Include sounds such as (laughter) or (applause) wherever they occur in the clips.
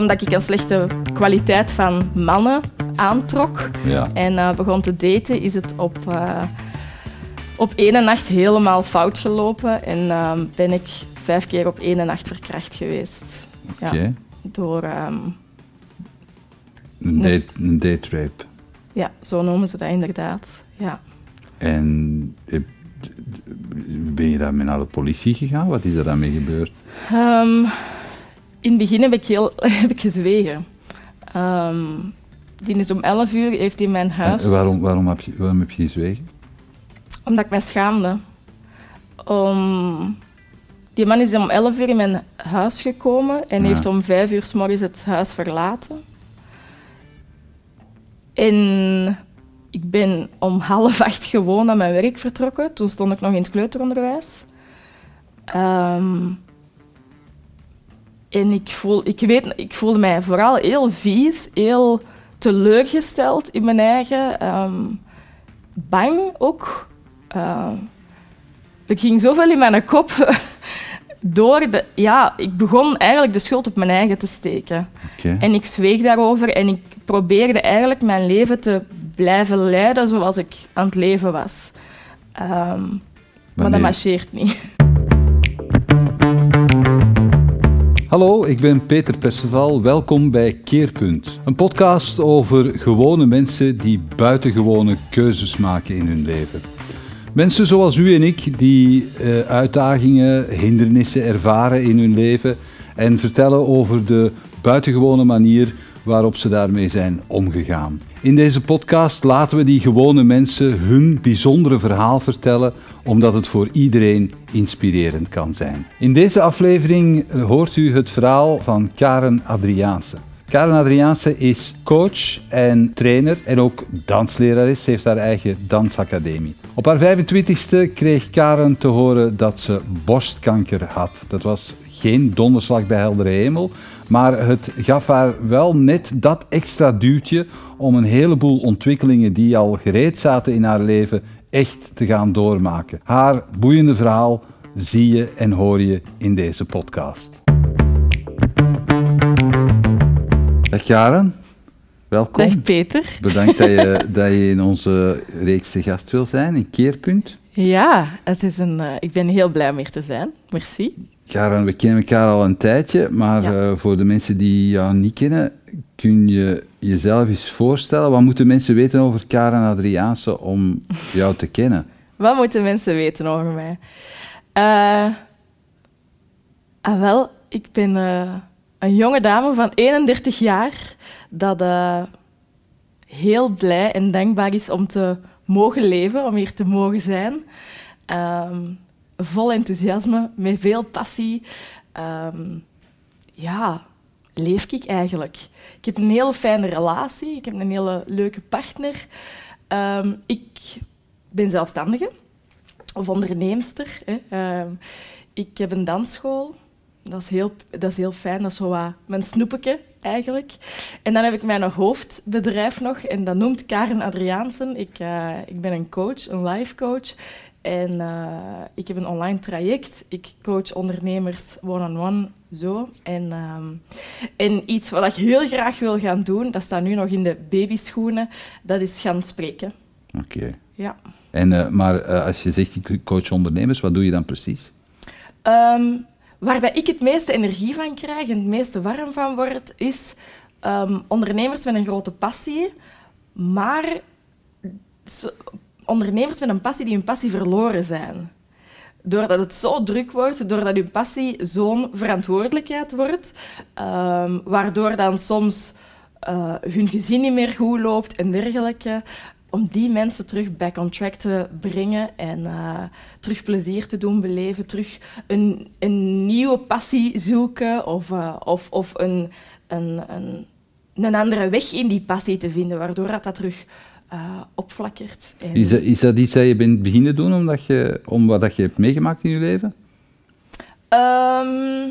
omdat ik een slechte kwaliteit van mannen aantrok Ja. en eh, begon te daten, is het op, eh, op ene nacht helemaal fout gelopen. En ehm, ben ik vijf keer op ene nacht verkracht geweest. Ja, door, ehm, Een, date, een date rape. ja, zo noemen ze dat inderdaad. Ja. En ben je daarmee naar de politie gegaan? Wat is er daarmee gebeurd? Ehm, in het begin heb ik, heel, (laughs) heb ik gezwegen. Ehm, die is om 11 uur, heeft hij in mijn huis... En waarom, waarom, heb je, waarom heb je gezwegen? Omdat ik mij schaamde. Om... Die man is om 11 uur in mijn huis gekomen en Ja. heeft om 5 uur s morgens het huis verlaten. En ik ben om half acht gewoon naar mijn werk vertrokken. Toen stond ik nog in het kleuteronderwijs. Ehm, en ik, voel, ik, weet, ik voelde mij vooral heel vies, heel teleurgesteld in mijn eigen. ehm, bang ook. Uh, er ging zoveel in mijn kop (laughs) door. De, ja, ik begon eigenlijk de schuld op mijn eigen te steken. Oké. En ik zweeg daarover en ik probeerde eigenlijk mijn leven te blijven leiden zoals ik aan het leven was. Ehm, maar dat marcheert niet. (laughs) Hallo, ik ben Peter Perceval. Welkom bij Keerpunt. Een podcast over gewone mensen die buitengewone keuzes maken in hun leven. Mensen zoals u en ik die eh, uitdagingen, hindernissen ervaren in hun leven en vertellen over de buitengewone manier waarop ze daarmee zijn omgegaan. In deze podcast laten we die gewone mensen hun bijzondere verhaal vertellen, omdat het voor iedereen inspirerend kan zijn. In deze aflevering hoort u het verhaal van Karen Adriaanse. Karen Adriaanse is coach en trainer en ook danslerares. Ze heeft haar eigen dansacademie. Op haar 25ste kreeg Karen te horen dat ze borstkanker had. Dat was geen donderslag bij heldere hemel, maar het gaf haar wel net dat extra duwtje om een heleboel ontwikkelingen die al gereed zaten in haar leven echt te gaan doormaken. Haar boeiende verhaal zie je en hoor je in deze podcast. Dag Karen, welkom. Dag Peter. Bedankt dat je, (laughs) dat je in onze reeks te gast wil zijn, in Keerpunt. Ja, het is een, eh, ik ben heel blij om hier te zijn. Merci. Karen, we kennen elkaar al een tijdje, maar Ja. eh, voor de mensen die jou niet kennen, kun je jezelf eens voorstellen? Wat moeten mensen weten over Karen Adriaanse om jou te kennen? (laughs) Wat moeten mensen weten over mij? Eh, ah, wel, ik ben eh, een jonge dame van 31 jaar dat heel blij en dankbaar is om te mogen leven, om hier te mogen zijn. Ehm, vol enthousiasme, met veel passie. Ehm, ja, leef ik eigenlijk. Ik heb een hele fijne relatie, ik heb een hele leuke partner. Ehm, ik ben zelfstandige of onderneemster. Hè. Ehm, ik heb een dansschool. Dat is, heel, dat is heel fijn. Dat is zo wat mijn snoepetje eigenlijk. En dan heb ik mijn hoofdbedrijf nog. En dat noemt Karen Adriaansen. Ik, eh, ik ben een coach, een life coach. En eh, ik heb een online traject. Ik coach ondernemers one-on-one, zo. En, ehm, en iets wat ik heel graag wil gaan doen, dat staat nu nog in de babyschoenen, dat is gaan spreken. Oké. Ja. En, eh, maar eh, als je zegt, ik coach ondernemers, wat doe je dan precies? Ehm, waar dat ik het meeste energie van krijg en het meeste warm van word, is ehm, ondernemers met een grote passie, maar ondernemers met een passie die hun passie verloren zijn. Doordat het zo druk wordt, doordat hun passie zo'n verantwoordelijkheid wordt, ehm, waardoor dan soms eh, hun gezin niet meer goed loopt en dergelijke, om die mensen terug back on track te brengen en eh, terug plezier te doen beleven, terug een, een nieuwe passie zoeken of, eh, of, of een, een, een, een andere weg in die passie te vinden, waardoor dat, dat terug eh, opflakkert. En- Is dat, is dat iets dat je bent beginnen doen omdat je, om wat dat je hebt meegemaakt in je leven? Ehm,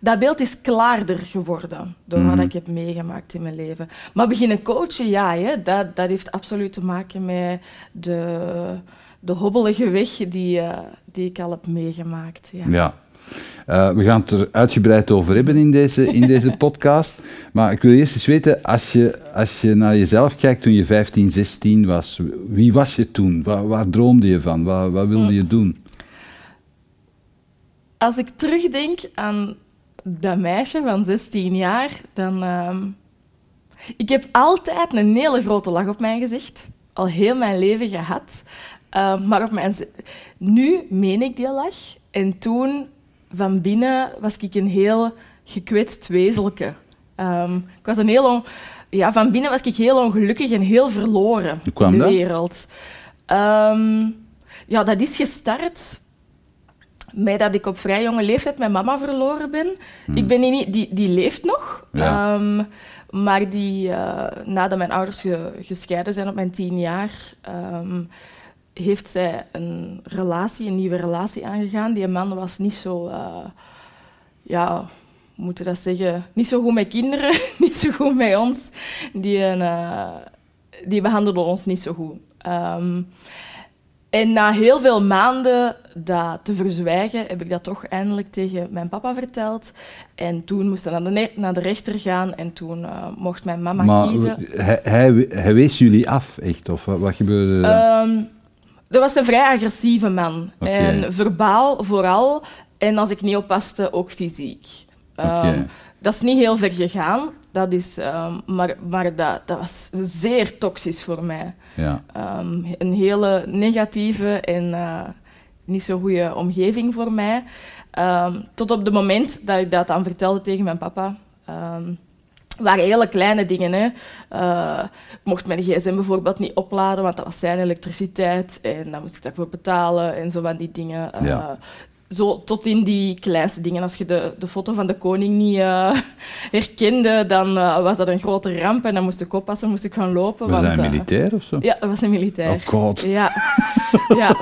dat beeld is klaarder geworden door Mhm. wat ik heb meegemaakt in mijn leven. Maar beginnen coachen, ja, hè, dat, dat heeft absoluut te maken met de, de hobbelige weg die, eh, die ik al heb meegemaakt. Ja. Ja. Uh, we gaan het er uitgebreid over hebben in deze, in deze (laughs) podcast. Maar ik wil eerst eens weten, als je, als je naar jezelf kijkt toen je 15, 16 was, wie was je toen? Waar, waar droomde je van? Wat, wat wilde je doen? Als ik terugdenk aan dat meisje van 16 jaar, dan... Uh, ik heb altijd een hele grote lach op mijn gezicht. Al heel mijn leven gehad. Uh, maar op mijn... Nu meen ik die lach. En toen, van binnen, was ik een heel gekwetst wezelke. Um, ik was een heel... Ja, van binnen was ik heel ongelukkig en heel verloren in de wereld. Um, ja, dat is gestart met dat ik op vrij jonge leeftijd mijn mama verloren ben. Hmm. Ik ben niet, die, die leeft nog. Um, maar die, uh, nadat mijn ouders gescheiden zijn op mijn tien jaar, heeft zij een relatie, een nieuwe relatie aangegaan. Die man was niet zo, uh, ja, hoe moet je dat zeggen, niet zo goed met kinderen, (laughs) niet zo goed met ons. Die, uh, die behandelde ons niet zo goed. Um, en na heel veel maanden dat te verzwijgen, heb ik dat toch eindelijk tegen mijn papa verteld. En toen moest hij naar de, naar de rechter gaan en toen uh, mocht mijn mama maar kiezen. Hij, hij, hij, wees jullie af, echt? Of wat, wat gebeurde er? Um, dat was een vrij agressieve man. Okay. En verbaal vooral. En als ik niet oppaste, ook fysiek. Um, okay. Dat is niet heel ver gegaan, dat is, um, maar, maar dat, dat was zeer toxisch voor mij. Ja. Um, een hele negatieve en uh, niet zo goede omgeving voor mij. Tot op het moment dat ik dat dan vertelde tegen mijn papa. Waren hele kleine dingen. Hè. Ik mocht mijn gsm bijvoorbeeld niet opladen, want dat was zijn elektriciteit. En dan moest ik daarvoor betalen en zo van die dingen. Ja zo tot in die kleinste dingen. Als je de, de foto van de koning niet uh, (laughs) herkende, dan uh, was dat een grote ramp en dan moest ik oppassen, moest ik gaan lopen. Was want, hij een uh, militair of zo? Ja, dat was een militair. Oh god. Ja. ja.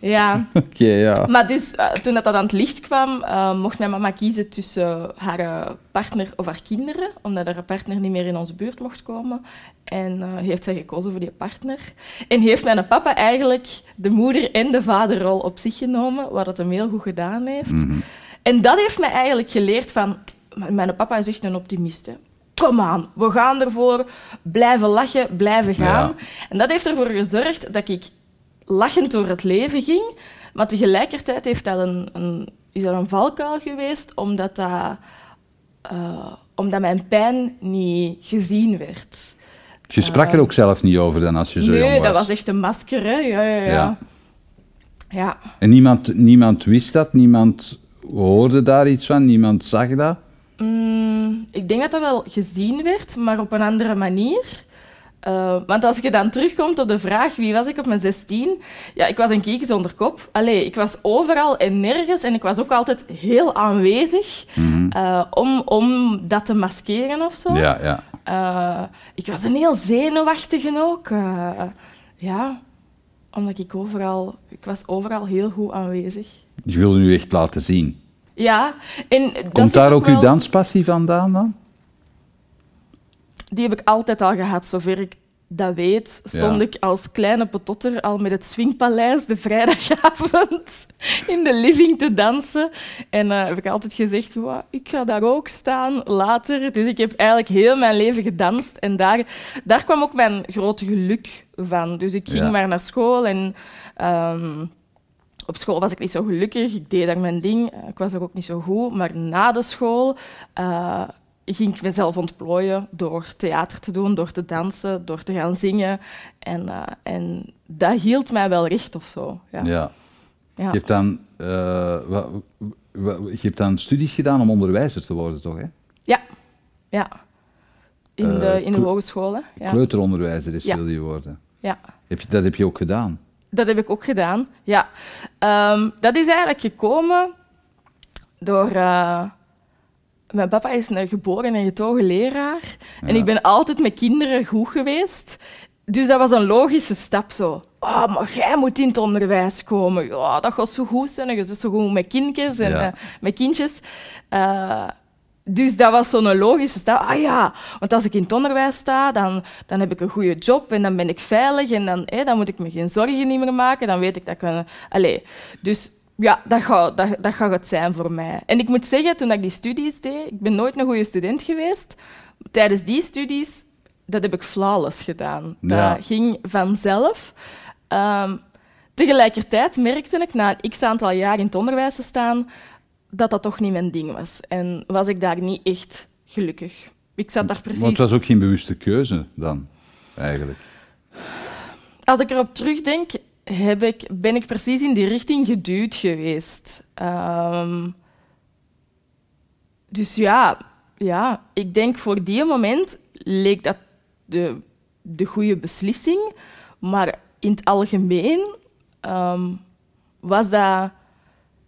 ja. (laughs) Oké, okay, ja. Maar dus, toen dat, dat aan het licht kwam, mocht mijn mama kiezen tussen haar partner of haar kinderen, omdat haar partner niet meer in onze buurt mocht komen. En uh, heeft zij gekozen voor die partner. En heeft mijn papa eigenlijk de moeder- en de vaderrol op zich genomen, wat het hem heel goed gedaan heeft. Mm -hmm. En dat heeft mij eigenlijk geleerd van... Mijn papa is echt een optimist. Kom aan, we gaan ervoor. Blijven lachen, blijven gaan. Ja. En dat heeft ervoor gezorgd dat ik lachend door het leven ging. Maar tegelijkertijd heeft dat een, een, is dat een valkuil geweest, omdat, dat, uh, omdat mijn pijn niet gezien werd. Je sprak er ook zelf niet over dan als je zo nee, jong was? Nee, dat was echt een masker, hè. Ja, ja, ja. ja. Ja. En niemand, niemand wist dat? Niemand hoorde daar iets van? Niemand zag dat? Mm, ik denk dat dat wel gezien werd, maar op een andere manier. Uh, want als je dan terugkomt op de vraag wie was ik op mijn 16, ja, ik was een kiekje zonder kop. Allee, ik was overal en nergens en ik was ook altijd heel aanwezig mm -hmm. uh, om, om dat te maskeren of zo. Ja, ja. Uh, ik was een heel zenuwachtige ook. ja, omdat ik overal... Ik was overal heel goed aanwezig. Je wilde nu echt laten zien. Ja. En Komt daar ook wel... uw danspassie vandaan dan? die heb ik altijd al gehad, zover ik dat weet. Stond ja. ik als kleine petotter al met het Swingpaleis de vrijdagavond (laughs) in de living te dansen. En uh, heb ik altijd gezegd, wow, ik ga daar ook staan later. Dus ik heb eigenlijk heel mijn leven gedanst. En daar, daar kwam ook mijn grote geluk van. Dus ik ging ja. maar naar school en... Um, op school was ik niet zo gelukkig, ik deed daar mijn ding, ik was er ook niet zo goed. Maar na de school uh, ging ik mezelf ontplooien door theater te doen, door te dansen, door te gaan zingen. En, uh, en dat hield mij wel recht of zo. Ja. ja. ja. Je, hebt dan, uh, wat, je hebt dan studies gedaan om onderwijzer te worden, toch? Hè? Ja. ja. In, de, in de hogeschool. Ja. Kleuteronderwijzer is, wil je worden. Ja. Heb je, dat heb je ook gedaan? Dat heb ik ook gedaan, ja. Um, dat is eigenlijk gekomen door... Uh, mijn papa is een geboren en getogen leraar. Ja. En ik ben altijd met kinderen goed geweest. Dus dat was een logische stap zo. Oh, maar jij moet in het onderwijs komen. Ja, dat gaat zo goed zijn. Je zit zo goed met kindjes en ja. uh, met kindjes. Uh, dus dat was zo'n logische stap. Ah ja, want als ik in het onderwijs sta, dan, dan heb ik een goede job en dan ben ik veilig en dan, hé, dan moet ik me geen zorgen niet meer maken. Dan weet ik dat ik... Een... Allee, dus ja, dat gaat, dat, dat gaat het zijn voor mij. En ik moet zeggen, toen ik die studies deed, ik ben nooit een goede student geweest. Tijdens die studies, dat heb ik flawless gedaan. Ja. Dat ging vanzelf. Ehm, tegelijkertijd merkte ik, na een x-aantal jaar in het onderwijs te staan, dat dat toch niet mijn ding was. En was ik daar niet echt gelukkig. Ik zat daar precies... Want het was ook geen bewuste keuze dan, eigenlijk. Als ik erop terugdenk, heb ik, ben ik precies in die richting geduwd geweest. Ehm, dus ja, ja, ik denk voor die moment leek dat de, de goede beslissing. Maar in het algemeen ehm, was dat,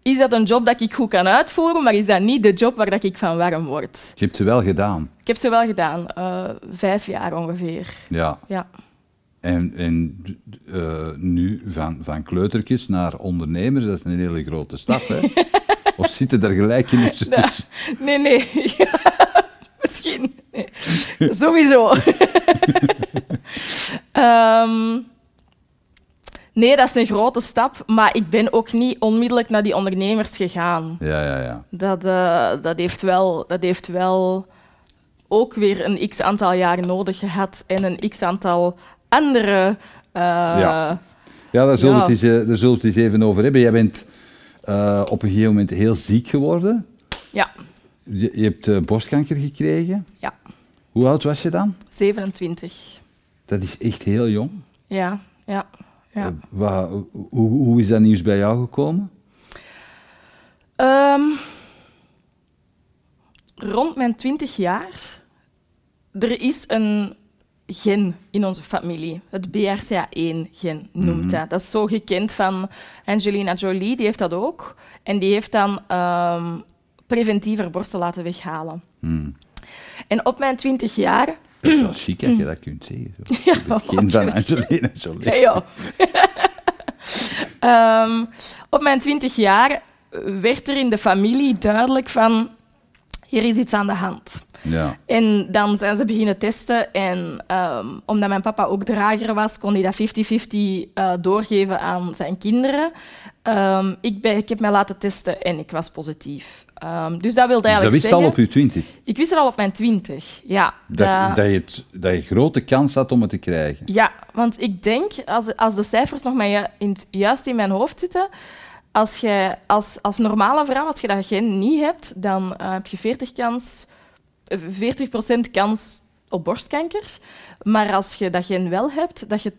is dat een job dat ik goed kan uitvoeren, maar is dat niet de job waar dat ik van warm word. Je hebt ze wel gedaan. Ik heb ze wel gedaan, eh, vijf jaar ongeveer. Ja. Ja. En, en eh, nu van, van kleutertjes naar ondernemers, dat is een hele grote stap. Hè? (laughs) of zitten er gelijkenissen Ja. tussen? Nee, nee. (laughs) Ja, misschien. Nee. Sowieso. (laughs) Ehm, nee, dat is een grote stap, maar ik ben ook niet onmiddellijk naar die ondernemers gegaan. Ja, ja, ja. Dat, eh, dat, heeft, wel, dat heeft wel ook weer een x-aantal jaar nodig gehad en een x-aantal andere... eh, Ja. Ja, daar zullen, Ja. We het eens, eh, daar zullen we het eens even over hebben. Jij bent eh, op een gegeven moment heel ziek geworden. ja, Je, je hebt borstkanker gekregen. ja, Hoe oud was je dan? 27. Dat is echt heel jong. Ja, ja. ja. Wa- hoe, hoe is dat nieuws bij jou gekomen? Ehm, rond mijn 20 jaar. Er is een gen in onze familie. Het BRCA1-gen noemt dat. Dat is zo gekend van Angelina Jolie, die heeft dat ook. En die heeft dan ehm preventiever borsten laten weghalen. Hmm. En op mijn 20 jaar... Dat is wel (clears throat) chic dat je dat kunt zeggen. Zo. Ja, Geen van. Angelina Jolie. Ja, ja. (laughs) Ehm, op mijn 20 jaar werd er in de familie duidelijk van... Hier is iets aan de hand. Ja. En dan zijn ze beginnen testen. En ehm, omdat mijn papa ook drager was, kon hij dat 50-50 eh, doorgeven aan zijn kinderen. Ehm, ik, ben, ik heb mij laten testen en ik was positief. Ehm, dus dat wilde Dus dat eigenlijk wist zeggen... al op je twintig. Ik wist het al op mijn 20, ja. Dat, dat, je het, dat je grote kans had om het te krijgen. Ja, want ik denk, als, als de cijfers nog maar in juist in mijn hoofd zitten, als je als, als normale vrouw, als je dat gen niet hebt, dan eh, heb je 40, kans, 40% kans op borstkanker. Maar als je dat gen wel hebt, dat je 80%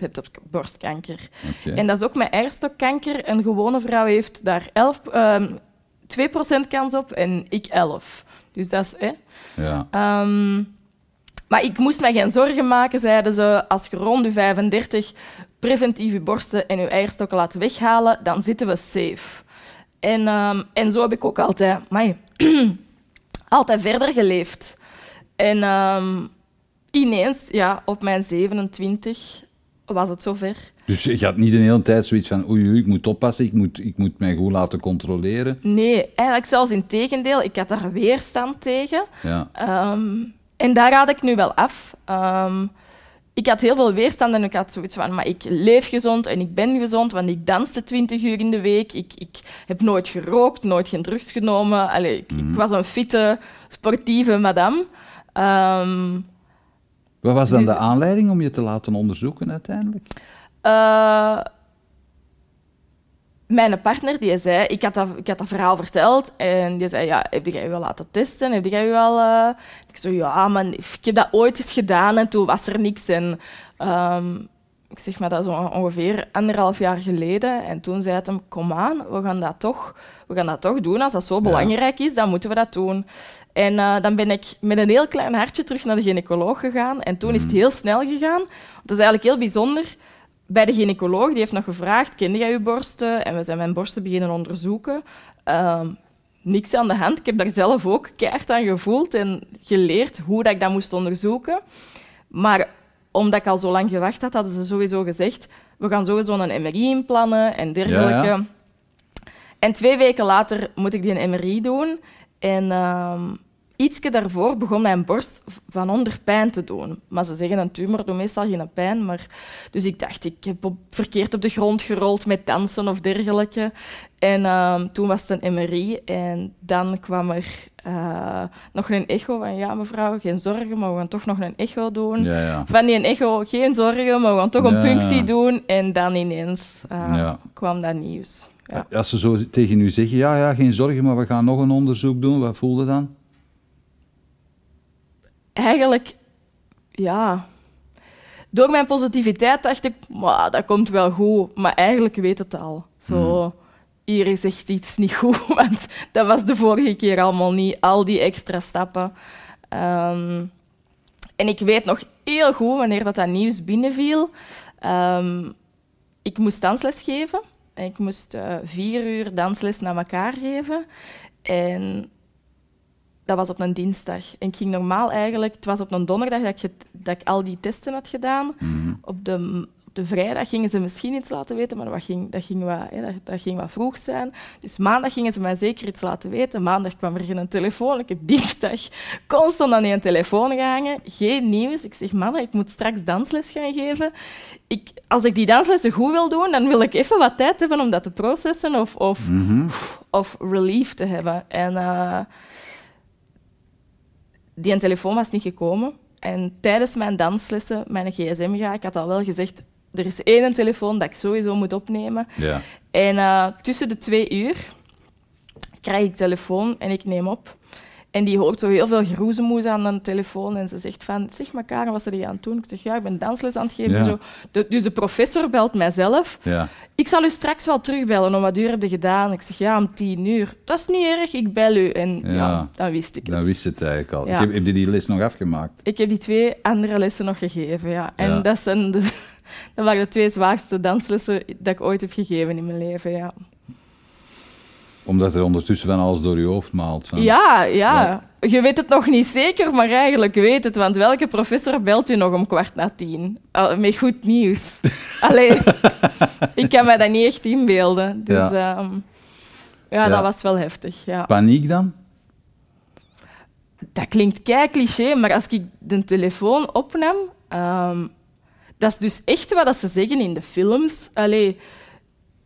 hebt op borstkanker. En dat is ook met eierstokkanker. Een gewone vrouw heeft daar 11, ehm 2% kans op en ik 11. Dus dat is... Hè, Ja. Ehm, maar ik moest me geen zorgen maken, zeiden ze. Als je rond de 35 preventief je borsten en je eierstokken laat weghalen, dan zitten we safe. En, ehm, en zo heb ik ook altijd, amai, (clears throat) altijd verder geleefd. En ehm, ineens, ja, op mijn 27 was het zover. Dus je had niet de hele tijd zoiets van oei, oei ik moet oppassen, ik moet, ik moet mij goed laten controleren. Nee, eigenlijk zelfs in tegendeel. Ik had daar weerstand tegen. Ja. Ehm, en daar raad ik nu wel af. Ehm, ik had heel veel weerstand en ik had zoiets van, maar ik leef gezond en ik ben gezond, want ik danste 20 uur in de week. Ik, ik heb nooit gerookt, nooit geen drugs genomen. Allee, ik, ik was een fitte, sportieve madame. Ehm, Wat was dan Dus- de aanleiding om je te laten onderzoeken uiteindelijk? Eh, mijn partner die zei, ik had, dat, ik had dat verhaal verteld en die zei, ja, heb jij je wel laten testen? Heb jij je wel... eh?" Ik zo, ja, maar ik heb dat ooit eens gedaan en toen was er niks. En ehm, ik zeg maar, dat is on- ongeveer anderhalf jaar geleden. En toen zei hij hem, kom aan, we gaan dat toch, we gaan dat toch doen. Als dat zo belangrijk is, dan moeten we dat doen. En eh, dan ben ik met een heel klein hartje terug naar de gynaecoloog gegaan. En toen is het heel snel gegaan. Dat is eigenlijk heel bijzonder bij de gynaecoloog, die heeft nog gevraagd, kende jij je borsten? En we zijn mijn borsten beginnen onderzoeken. Ehm, niks aan de hand. Ik heb daar zelf ook keihard aan gevoeld en geleerd hoe dat ik dat moest onderzoeken. Maar omdat ik al zo lang gewacht had, hadden ze sowieso gezegd, we gaan sowieso een MRI inplannen en dergelijke. Ja, En twee weken later moet ik die een MRI doen. En ehm, ietsje daarvoor begon mijn borst van onder pijn te doen. Maar ze zeggen een tumor doet meestal geen pijn. Maar... Dus ik dacht, ik heb op, verkeerd op de grond gerold met dansen of dergelijke. En ehm, toen was het een MRI en dan kwam er uh, nog een echo van ja mevrouw, geen zorgen, maar we gaan toch nog een echo doen. Ja, ja. Van die echo, geen zorgen, maar we gaan toch een punctie doen. En dan ineens uh, Ja. kwam dat nieuws. Ja. Als ze zo tegen u zeggen, ja, ja, geen zorgen, maar we gaan nog een onderzoek doen, wat voelde dan? Eigenlijk, ja... Door mijn positiviteit dacht ik, "Maar, dat komt wel goed. Maar eigenlijk weet het al. Zo, hier is echt iets niet goed, (laughs) want dat was de vorige keer allemaal niet. Al die extra stappen. Ehm, en ik weet nog heel goed wanneer dat, dat nieuws binnenviel. Ehm, ik moest dansles geven. En ik moest eh, vier uur dansles naar elkaar geven. En dat was op een dinsdag. En ik ging normaal eigenlijk... Het was op een donderdag dat ik, dat ik al die testen had gedaan. Mhm. Op de, op de vrijdag gingen ze misschien iets laten weten, maar dat ging, dat, ging wat, hè, dat, dat ging wat vroeg zijn. Dus maandag gingen ze mij zeker iets laten weten. Maandag kwam er geen telefoon. Ik (laughs) heb dinsdag constant aan die telefoon gehangen. Geen nieuws. Ik zeg, mannen, ik moet straks dansles gaan geven. Ik, als ik die danslessen goed wil doen, dan wil ik even wat tijd hebben om dat te processen of, of, Mhm. of relief te hebben. En eh, die een telefoon was niet gekomen. En tijdens mijn danslessen, mijn gsm ga, ik had al wel gezegd, er is één telefoon dat ik sowieso moet opnemen. Ja. En eh, tussen de twee uur krijg ik telefoon en ik neem op. En die hoort zo heel veel geroezemoes aan de telefoon. En ze zegt van, zeg maar Karen, wat ze die aan het doen? Ik zeg, ja, ik ben dansles aan het geven. Ja. Zo. De- dus de professor belt mijzelf. Ja. Ik zal u straks wel terugbellen. Om wat uur heb je gedaan? Ik zeg, ja, om tien uur. Dat is niet erg, ik bel u. En ja, Ja. dan wist ik het. Dan wist je het eigenlijk al. Heb, heb je die les nog afgemaakt? Ik heb die twee andere lessen nog gegeven, ja. En. Dat, zijn de, (laughs) dat waren de twee zwaarste danslessen dat ik ooit heb gegeven in mijn leven, ja. Omdat er ondertussen van alles door je hoofd maalt. Van, Ja, ja. Je weet het nog niet zeker, maar eigenlijk weet het. Want welke professor belt u nog om kwart na tien? Al- Met goed nieuws. (laughs) Allee, ik kan mij dat niet echt inbeelden. Dus Ja. ja, ja, Ja. dat was wel heftig, ja. Paniek dan? Dat klinkt kei cliché, maar als ik de telefoon opnam, ehm, dat is dus echt wat dat ze zeggen in de films. Allee,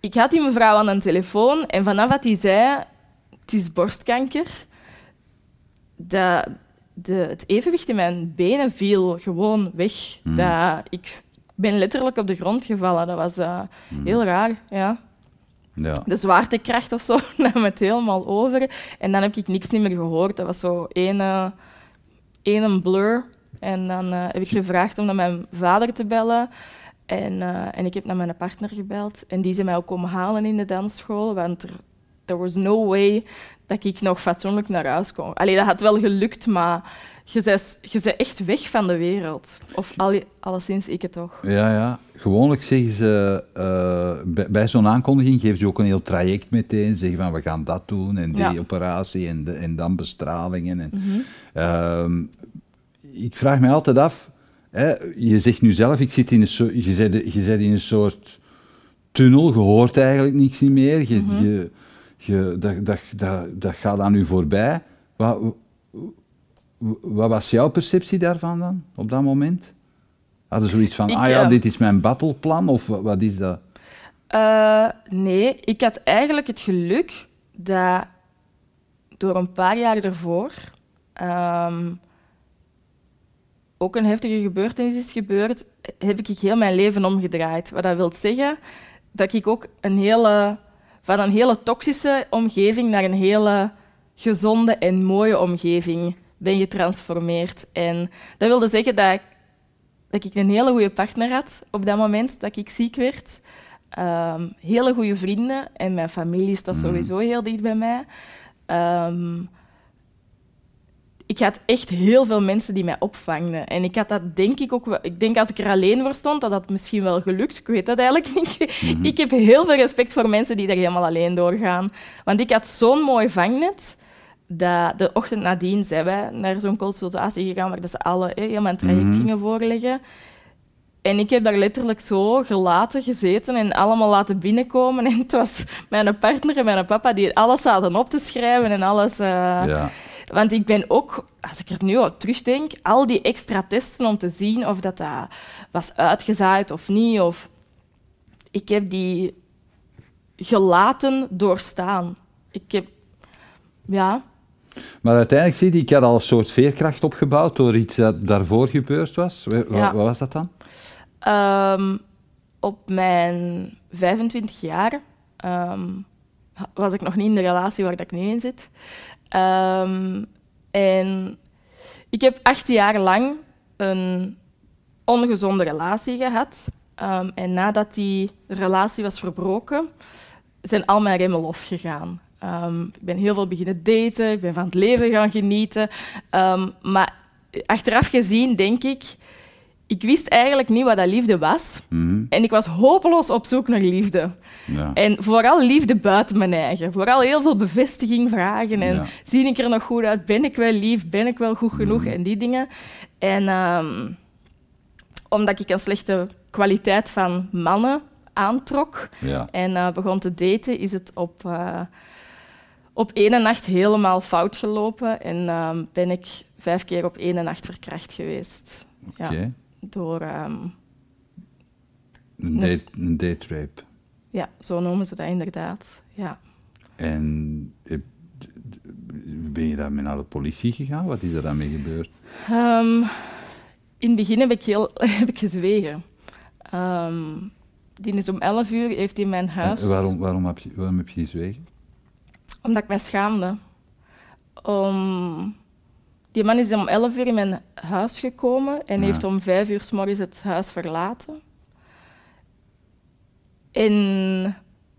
ik had die mevrouw aan een telefoon en vanaf dat hij zei, het is borstkanker, dat de, het evenwicht in mijn benen viel gewoon weg. Mhm. Dat, ik ben letterlijk op de grond gevallen. Dat was eh, heel raar, ja. Ja. De zwaartekracht of zo (laughs) nam het helemaal over. En dan heb ik niks meer gehoord. Dat was zo één, eh, één blur. En dan eh, heb ik gevraagd om naar mijn vader te bellen. En, eh, en ik heb naar mijn partner gebeld. En die zijn mij ook komen halen in de dansschool. Want er there was no way dat ik nog fatsoenlijk naar huis kon. Allee, dat had wel gelukt, maar je bent, je bent echt weg van de wereld. Of alle, alleszins ik het toch. Ja, ja. Gewoonlijk zeggen ze, eh, bij, bij zo'n aankondiging geven ze ook een heel traject meteen. Zeggen van, we gaan dat doen en die Ja. operatie en, de, en dan bestralingen. En, Mhm. Ehm, ik vraag me altijd af, hè, je zegt nu zelf, ik zit in een soort, je zit, je zit in een soort tunnel, je hoort eigenlijk niks niet meer. Je, Mhm. je, je, dat, dat, dat, dat gaat aan u voorbij. Wat, wat was jouw perceptie daarvan dan, op dat moment? Hadden ze zoiets van, Ik, ah ja, eh, dit is mijn battleplan, of wat, wat is dat? Eh, nee, ik had eigenlijk het geluk dat door een paar jaar ervoor ehm, ook een heftige gebeurtenis is gebeurd, heb ik heel mijn leven omgedraaid. Wat dat wil zeggen dat ik ook een hele, van een hele toxische omgeving naar een hele gezonde en mooie omgeving ben getransformeerd. En dat wilde zeggen dat ik, dat ik een hele goede partner had op dat moment dat ik ziek werd. Ehm, hele goede vrienden en mijn familie staat Mhm. sowieso heel dicht bij mij. Ehm, ik had echt heel veel mensen die mij opvangden. En ik had dat denk ik ook wel... Ik denk als ik er alleen voor stond, dat dat misschien wel gelukt. Ik weet dat eigenlijk niet. (laughs) Mhm. Ik heb heel veel respect voor mensen die er helemaal alleen doorgaan. Want ik had zo'n mooi vangnet dat de ochtend nadien zijn wij naar zo'n consultatie gegaan waar dat ze alle helemaal een traject Mhm. gingen voorleggen. En ik heb daar letterlijk zo gelaten gezeten en allemaal laten binnenkomen. (laughs) En het was mijn partner en mijn papa die alles zaten op te schrijven en alles... eh, ja. Want ik ben ook, als ik er nu op terugdenk, al die extra testen om te zien of dat, dat was uitgezaaid of niet. Of... Ik heb die gelaten doorstaan. Ik heb... Ja. Maar uiteindelijk zie je, ik had al een soort veerkracht opgebouwd door iets dat daarvoor gebeurd was. Wat, Ja. wat was dat dan? Ehm, op mijn 25 jaar ehm, was ik nog niet in de relatie waar ik nu in zit. Ehm, en ik heb acht jaar lang een ongezonde relatie gehad. Ehm, en nadat die relatie was verbroken, zijn al mijn remmen losgegaan. Ehm, ik ben heel veel beginnen daten, ik ben van het leven gaan genieten. Maar achteraf gezien denk ik, ik wist eigenlijk niet wat dat liefde was. Mhm. En ik was hopeloos op zoek naar liefde. Ja. En vooral liefde buiten mijn eigen. Vooral heel veel bevestiging vragen. En Ja. zie ik er nog goed uit? Ben ik wel lief? Ben ik wel goed genoeg? En die dingen. En ehm, omdat ik een slechte kwaliteit van mannen aantrok ja. en eh, begon te daten, is het op, eh, op ene nacht helemaal fout gelopen. En ehm, ben ik vijf keer op ene nacht verkracht geweest. Oké. Door... ehm, Een, date, een rape. Ja, zo noemen ze dat inderdaad. Ja. En heb- ben je daarmee naar de politie gegaan? Wat is er dan mee gebeurd? Ehm, in het begin heb ik, heel, (laughs) heb ik gezwegen. Ehm, die is om 11 uur, heeft hij in mijn huis... En waarom, waarom, heb je, waarom heb je gezwegen? Omdat ik mij schaamde. Om... Die man is om 11 uur in mijn huis gekomen en Ja. heeft om 5 uur s morgens het huis verlaten. En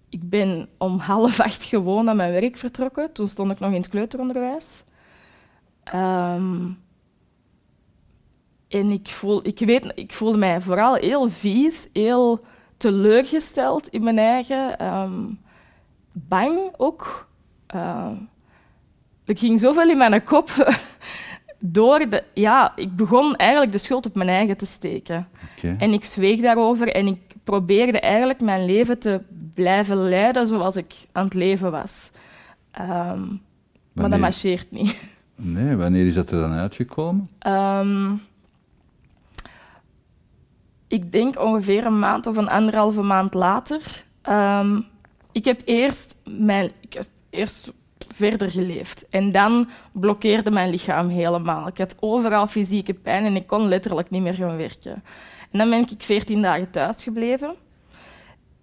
ik ben om half acht gewoon naar mijn werk vertrokken. Toen stond ik nog in het kleuteronderwijs. Ehm, en ik, voel, ik, weet, ik voelde mij vooral heel vies, heel teleurgesteld in mijn eigen. ehm, bang ook. Ehm, er ging zoveel in mijn kop (laughs) door. De, ja, ik begon eigenlijk de schuld op mijn eigen te steken. En ik zweeg daarover en ik probeerde eigenlijk mijn leven te blijven leiden zoals ik aan het leven was. Ehm, maar dat marcheert niet. Nee, wanneer is dat er dan uitgekomen? Ehm, ik denk ongeveer een maand of een anderhalve maand later. Ehm, ik heb eerst, mijn, ik heb eerst verder geleefd. En dan blokkeerde mijn lichaam helemaal. Ik had overal fysieke pijn en ik kon letterlijk niet meer gaan werken. En dan ben ik 14 dagen thuis gebleven.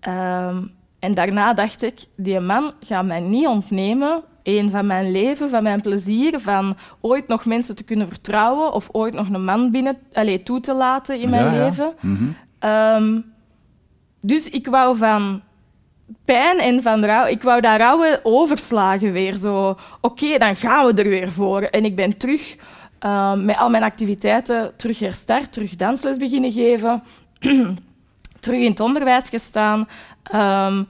Ehm, en daarna dacht ik, die man gaat mij niet ontnemen. Een van mijn leven, van mijn plezier, van ooit nog mensen te kunnen vertrouwen of ooit nog een man binnen, allez, toe te laten in mijn Ja, ja. leven. Mhm. Ehm, dus ik wou van pijn en van rouw, ik wou dat rouwen overslagen weer. Zo, oké, dan gaan we er weer voor. En ik ben terug ehm, met al mijn activiteiten terug herstart, terug dansles beginnen geven, (clears throat) terug in het onderwijs gestaan. Ehm,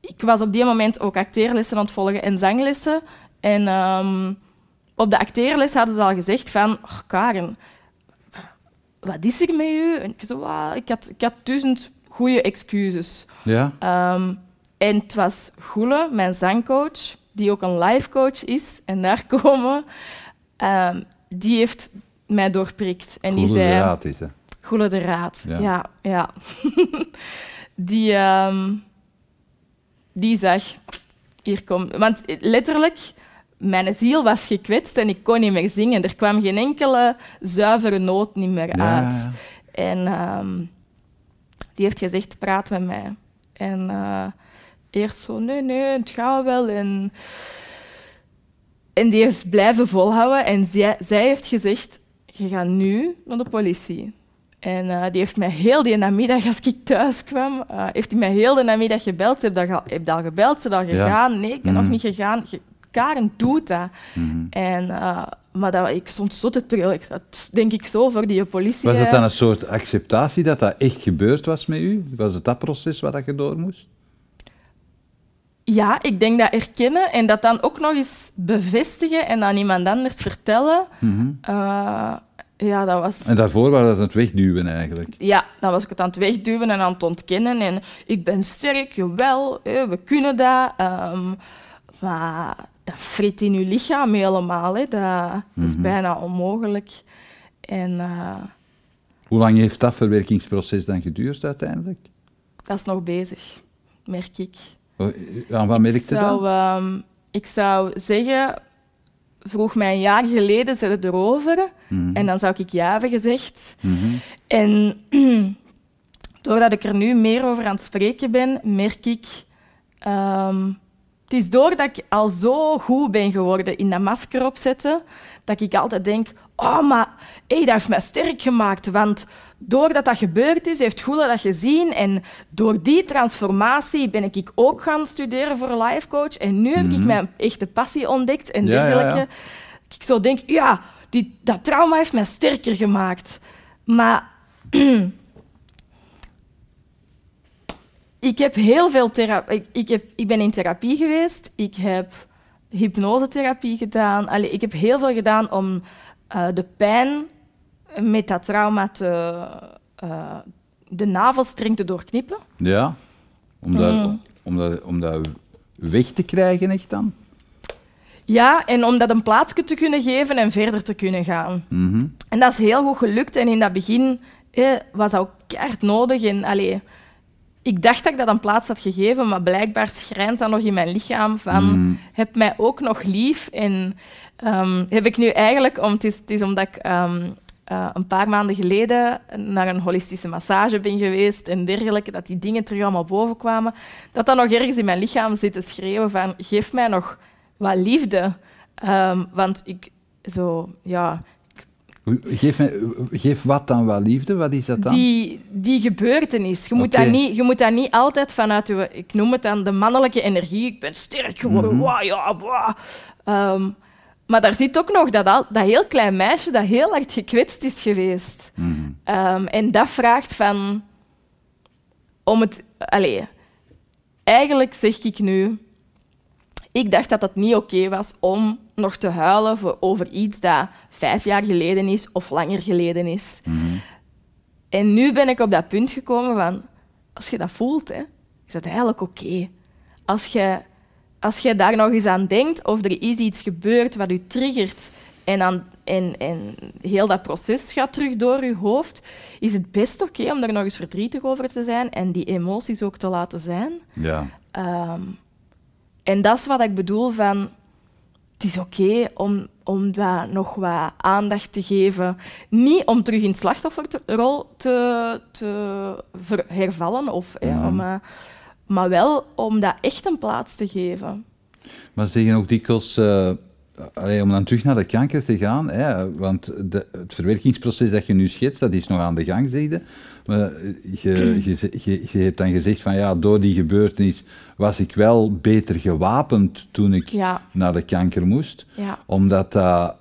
ik was op die moment ook acteerlessen aan het volgen en zanglessen. En ehm, op de acteerles hadden ze al gezegd van... "Oh, Karen, wat is er met u? En ik, zo, "Ah, ik, had, ik had duizend goede excuses. Ja? Ehm, en het was Goele, mijn zangcoach, die ook een life coach is, en daar (laughs) komen, ehm, die heeft mij doorprikt. En die Goede zei... raad is dat. Goele de Raad, Ja. ja. ja, (laughs) die, ehm, die zag, hier komt... Want letterlijk, mijn ziel was gekwetst en ik kon niet meer zingen. Er kwam geen enkele zuivere noot niet meer Ja, uit. En ehm, die heeft gezegd, praat met mij. En eh, eerst zo, nee, nee, het gaat wel. En, en die is blijven volhouden. En zij, zij heeft gezegd, je gaat nu naar de politie. En eh, die heeft mij heel die namiddag, (laughs) als ik thuis kwam, eh, heeft hij mij heel de namiddag gebeld. Heb al, heb je al gebeld? Ze al gegaan? Nee, ik ben Mhm. nog niet gegaan. Ge- Karen doet dat. Mhm. En, eh, maar dat, ik stond zo te trillen. Zat, denk ik zo voor die politie. Was het eh, dan een soort acceptatie dat dat echt gebeurd was met u? Was het dat proces wat je door moest? Ja, ik denk dat erkennen en dat dan ook nog eens bevestigen en aan iemand anders vertellen. Mhm. eh, ja, dat was... En daarvoor was het het wegduwen eigenlijk. Ja, dan was ik het aan het wegduwen en aan het ontkennen. En ik ben sterk, jawel, we kunnen dat. Ehm, maar dat frit in je lichaam helemaal. Hè. Dat, dat is Mhm. bijna onmogelijk. En eh, Hoe lang heeft dat verwerkingsproces dan geduurd uiteindelijk? dat is nog bezig, merk ik. Oh, Aan wat merkte dat? ehm, ik zou zeggen, vroeg mij een jaar geleden, zet het erover. Mhm. En dan zou ik ja hebben gezegd. Mhm. En (clears throat) doordat ik er nu meer over aan het spreken ben, merk ik... ehm, het is doordat ik al zo goed ben geworden in dat masker opzetten, dat ik altijd denk, oh, maar hey, dat heeft mij sterk gemaakt. Want doordat dat gebeurd is, heeft Goele dat gezien. En door die transformatie ben ik ook gaan studeren voor een life coach. En nu heb ik Mhm. mijn echte passie ontdekt en Ja, ja, ja. dergelijke. Ik zo denk, ja, die, dat trauma heeft mij sterker gemaakt. Maar (clears throat) ik heb heel veel therapie. Ik, ik, heb, ik ben in therapie geweest. Ik heb hypnosetherapie gedaan. Allee, ik heb heel veel gedaan om eh, de pijn met dat trauma te, eh, de navelstreng te doorknippen. Ja, om dat, Mm. om, dat, om dat weg te krijgen echt dan? Ja, en om dat een plaatsje te kunnen geven en verder te kunnen gaan. Mhm. En dat is heel goed gelukt. En in dat begin eh, was dat ook keihard nodig. En, allee, ik dacht dat ik dat een plaats had gegeven, maar blijkbaar schrijnt dat nog in mijn lichaam van Mm. heb mij ook nog lief. En ehm, heb ik nu eigenlijk, om, het, is, het is omdat ik ehm, eh, een paar maanden geleden naar een holistische massage ben geweest en dergelijke, dat die dingen terug allemaal boven kwamen, dat dat nog ergens in mijn lichaam zit te schreeuwen van geef mij nog wat liefde. Ehm, want ik, zo, ja, Geef, me, geef wat dan wat liefde, wat is dat dan? die, die gebeurtenis. Je moet, dat niet, je moet dat niet altijd vanuit, je, ik noem het dan de mannelijke energie. Ik ben sterk geworden, wauw, ja. Ehm, maar daar zit ook nog dat, al- dat heel klein meisje dat heel hard gekwetst is geweest. Mhm. Ehm, en dat vraagt van... Om het... Allee, eigenlijk zeg ik nu... Ik dacht dat het niet oké was om nog te huilen voor, over iets dat vijf jaar geleden is of langer geleden is. Mhm. En nu ben ik op dat punt gekomen van... Als je dat voelt, hè, is dat eigenlijk oké. Als je, als je daar nog eens aan denkt of er is iets gebeurd wat je triggert en, aan, en, en heel dat proces gaat terug door je hoofd, is het best oké om daar nog eens verdrietig over te zijn en die emoties ook te laten zijn. Ja. Ehm, en dat is wat ik bedoel van... Het is oké om, om nog wat aandacht te geven. Niet om terug in slachtofferrol te, te hervallen, of, Mhm. om, eh, maar wel om dat echt een plaats te geven. Maar ze zeggen ook dikwijls, eh, allee, om dan terug naar de kanker te gaan, hè, want de, het verwerkingsproces dat je nu schetst, dat is nog aan de gang, zeg je. Maar je, (clears throat) je, je, je hebt dan gezegd van ja, door die gebeurtenis was ik wel beter gewapend toen ik Ja, naar de kanker moest. ja, Omdat dat...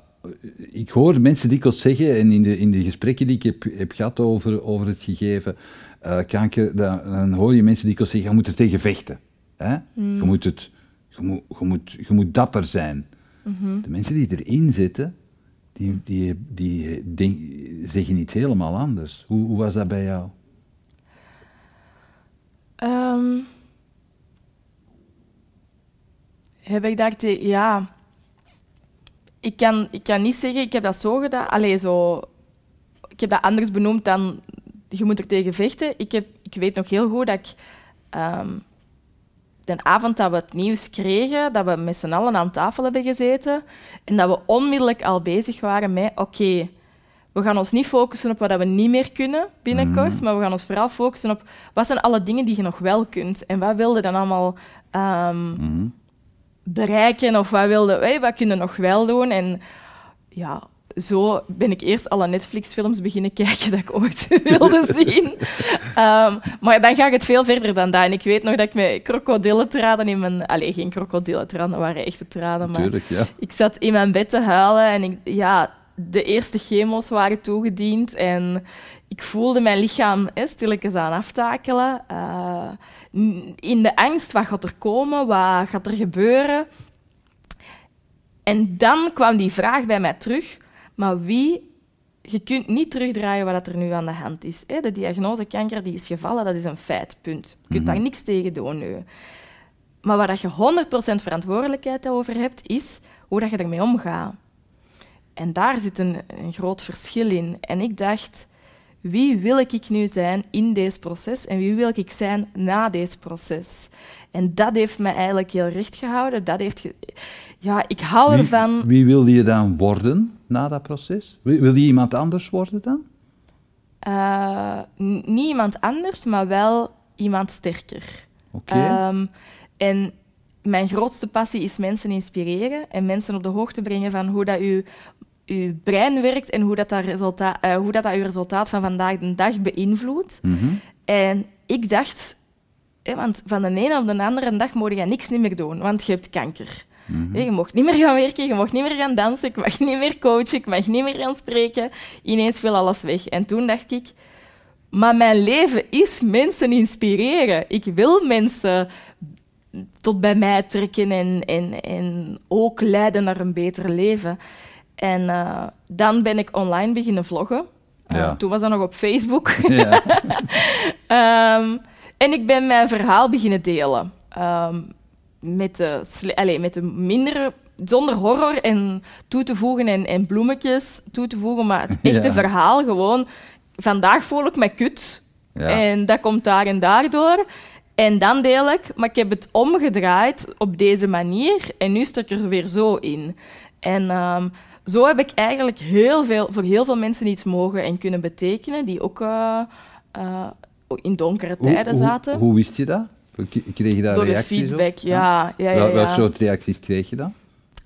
ik hoor mensen dikwijls zeggen, en in de, in de gesprekken die ik heb, heb gehad over, over het gegeven eh, kanker, dan, dan hoor je mensen dikwijls zeggen, je moet er tegen vechten. Hè? Je, moet het, je, moet, je, moet, je moet dapper zijn. De mensen die erin zitten, die, die, die denk- zeggen iets helemaal anders. Hoe, hoe was dat bij jou? Ehm, heb ik daar te... Ja. Ik kan, ik kan niet zeggen, ik heb dat zo gedaan. Allee, zo... Ik heb dat anders benoemd dan... Je moet er tegen vechten. Ik, heb, ik weet nog heel goed dat ik... ehm, de avond dat we het nieuws kregen, dat we met z'n allen aan tafel hebben gezeten en dat we onmiddellijk al bezig waren met... Oké, we gaan ons niet focussen op wat we niet meer kunnen binnenkort, maar we gaan ons vooral focussen op wat zijn alle dingen die je nog wel kunt en wat wilde dan allemaal ehm, Mhm. Bereiken of wat wilde, hey, wat kunnen we nog wel doen en ja, zo ben ik eerst alle Netflix-films beginnen kijken dat ik ooit (laughs) wilde zien. Ehm, maar dan gaat het veel verder dan dat. En ik weet nog dat ik met krokodillentranen in mijn... Allee, geen krokodillentranen, dat waren echte tranen, maar... Natuurlijk, ja. Ik zat in mijn bed te huilen en ik, ja, de eerste chemo's waren toegediend. En ik voelde mijn lichaam hè, stilletjes aan aftakelen. Eh, in de angst, wat gaat er komen? Wat gaat er gebeuren? En dan kwam die vraag bij mij terug. Maar wie... Je kunt niet terugdraaien wat er nu aan de hand is. De diagnose kanker die is gevallen, dat is een feit, punt. Je kunt daar niks tegen doen nu. maar waar dat je 100% verantwoordelijkheid over hebt, is hoe dat je ermee omgaat. En daar zit een, een groot verschil in. En ik dacht, wie wil ik nu zijn in deze proces en wie wil ik zijn na deze proces? En dat heeft mij eigenlijk heel recht gehouden. Dat heeft ja, ik hou Wie, ervan. wie wilde je dan worden na dat proces? Wil je iemand anders worden dan? Eh, niet iemand anders, maar wel iemand sterker. Oké. Ehm, en mijn grootste passie is mensen inspireren en mensen op de hoogte brengen van hoe dat uw, uw brein werkt en hoe dat, dat, resultaat, eh, hoe dat, dat uw resultaat van vandaag de dag beïnvloedt. Mhm. En ik dacht, hè, want van de ene op de andere dag mocht je niks niet meer doen, want je hebt kanker. Mhm. Je mocht niet meer gaan werken, je mocht niet meer gaan dansen, ik mag niet meer coachen, ik mag niet meer gaan spreken. Ineens viel alles weg. En toen dacht ik, maar mijn leven is mensen inspireren. Ik wil mensen tot bij mij trekken en, en, en ook leiden naar een beter leven. En eh, dan ben ik online beginnen vloggen. Eh, Ja. toen was dat nog op Facebook. (laughs) Ja. (laughs) Ehm, en ik ben mijn verhaal beginnen delen. Ehm, met, de, allee, met de mindere, zonder horror en toe te voegen en, en bloemetjes toe te voegen, maar het (laughs) echte Ja. verhaal gewoon. Vandaag voel ik me kut. Ja. En dat komt daar en daardoor. En dan deel ik, maar ik heb het omgedraaid op deze manier en nu stuk ik er weer zo in. En ehm, zo heb ik eigenlijk heel veel, voor heel veel mensen iets mogen en kunnen betekenen, die ook eh, eh, in donkere tijden hoe, zaten. Hoe, wist je dat? Kreeg je daar door de reacties op? feedback, ja. ja, ja, Wel- Welke soort reacties kreeg je dan?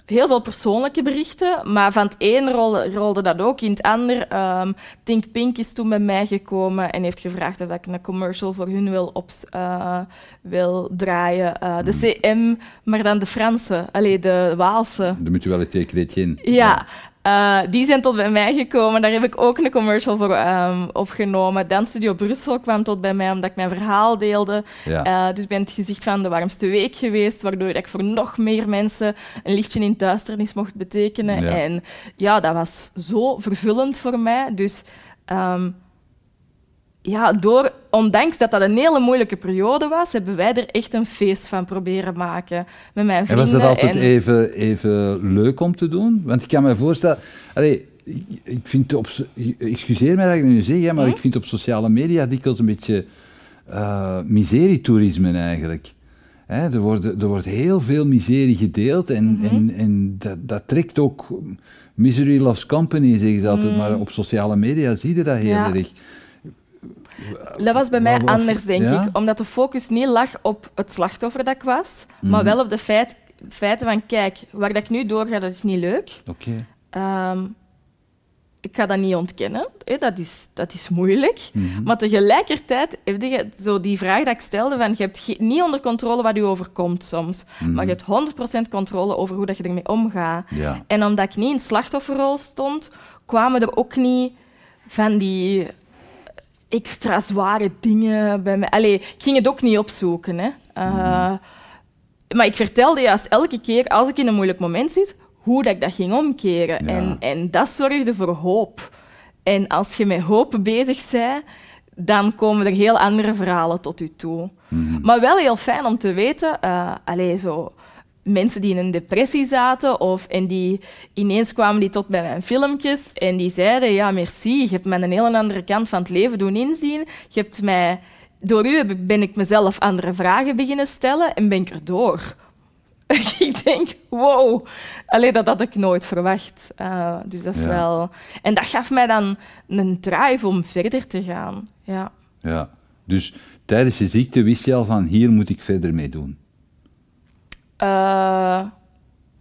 Heel veel persoonlijke berichten, maar van het een rolde, rolde dat ook in het ander. ehm Think Pink is toen bij mij gekomen en heeft gevraagd of ik een commercial voor hun wil, op, eh, wil draaien. Eh, de CM, maar dan de Franse, allee, de Waalse. De mutualiteit Chrétien. Ja, eh, die zijn tot bij mij gekomen. Daar heb ik ook een commercial voor ehm, opgenomen. Dan Studio Brussel kwam tot bij mij omdat ik mijn verhaal deelde. Ja. Eh, dus ik ben het gezicht van de warmste week geweest, waardoor ik voor nog meer mensen een lichtje in duisternis mocht betekenen. Ja. En ja, dat was zo vervullend voor mij. Dus ehm, ja, door, ondanks dat dat een hele moeilijke periode was, hebben wij er echt een feest van proberen maken met mijn En vrienden. was dat altijd en- even, even leuk om te doen? Want ik kan me voorstellen... Ik, vind op... Excuseer mij dat ik het nu zeg, hè, maar Hm? ik vind op sociale media dikwijls een beetje eh miserietoerisme eigenlijk. Hè, er, worden, er wordt heel veel miserie gedeeld en, Mhm. en, en dat, dat trekt ook... Misery loves company, zeggen ze altijd, Mm. maar op sociale media zie je dat heel Ja. erg. Dat was bij mij was- anders, denk ja? ik. Omdat de focus niet lag op het slachtoffer dat ik was, Mhm. maar wel op de feit, feiten van, kijk, waar dat ik nu doorga, dat is niet leuk. Oké. Ehm, ik ga dat niet ontkennen. Hè, dat, is, dat is moeilijk. Mhm. Maar tegelijkertijd heb je zo die vraag dat ik stelde, van, je hebt niet onder controle wat je overkomt soms, Mhm. maar je hebt 100% controle over hoe dat je ermee omgaat. Ja. En omdat ik niet in slachtofferrol stond, kwamen er ook niet van die extra zware dingen bij mij. Allee, ik ging het ook niet opzoeken. Hè. Uh, Maar ik vertelde juist elke keer, als ik in een moeilijk moment zit, hoe dat ik dat ging omkeren. Ja. En, en dat zorgde voor hoop. En als je met hoop bezig bent, dan komen er heel andere verhalen tot je toe. Mhm. Maar wel heel fijn om te weten, eh allee, zo, mensen die in een depressie zaten of, en die ineens kwamen die tot bij mijn filmpjes en die zeiden, ja, merci, je hebt mij een hele andere kant van het leven doen inzien. Je hebt mij, door u ben ik mezelf andere vragen beginnen stellen en ben ik erdoor. (laughs) ik denk, wow, allee, dat had ik nooit verwacht. Eh, dus dat is Ja. wel... En dat gaf mij dan een drive om verder te gaan. Ja. Ja, dus tijdens je ziekte wist je al van hier moet ik verder mee doen. Eh,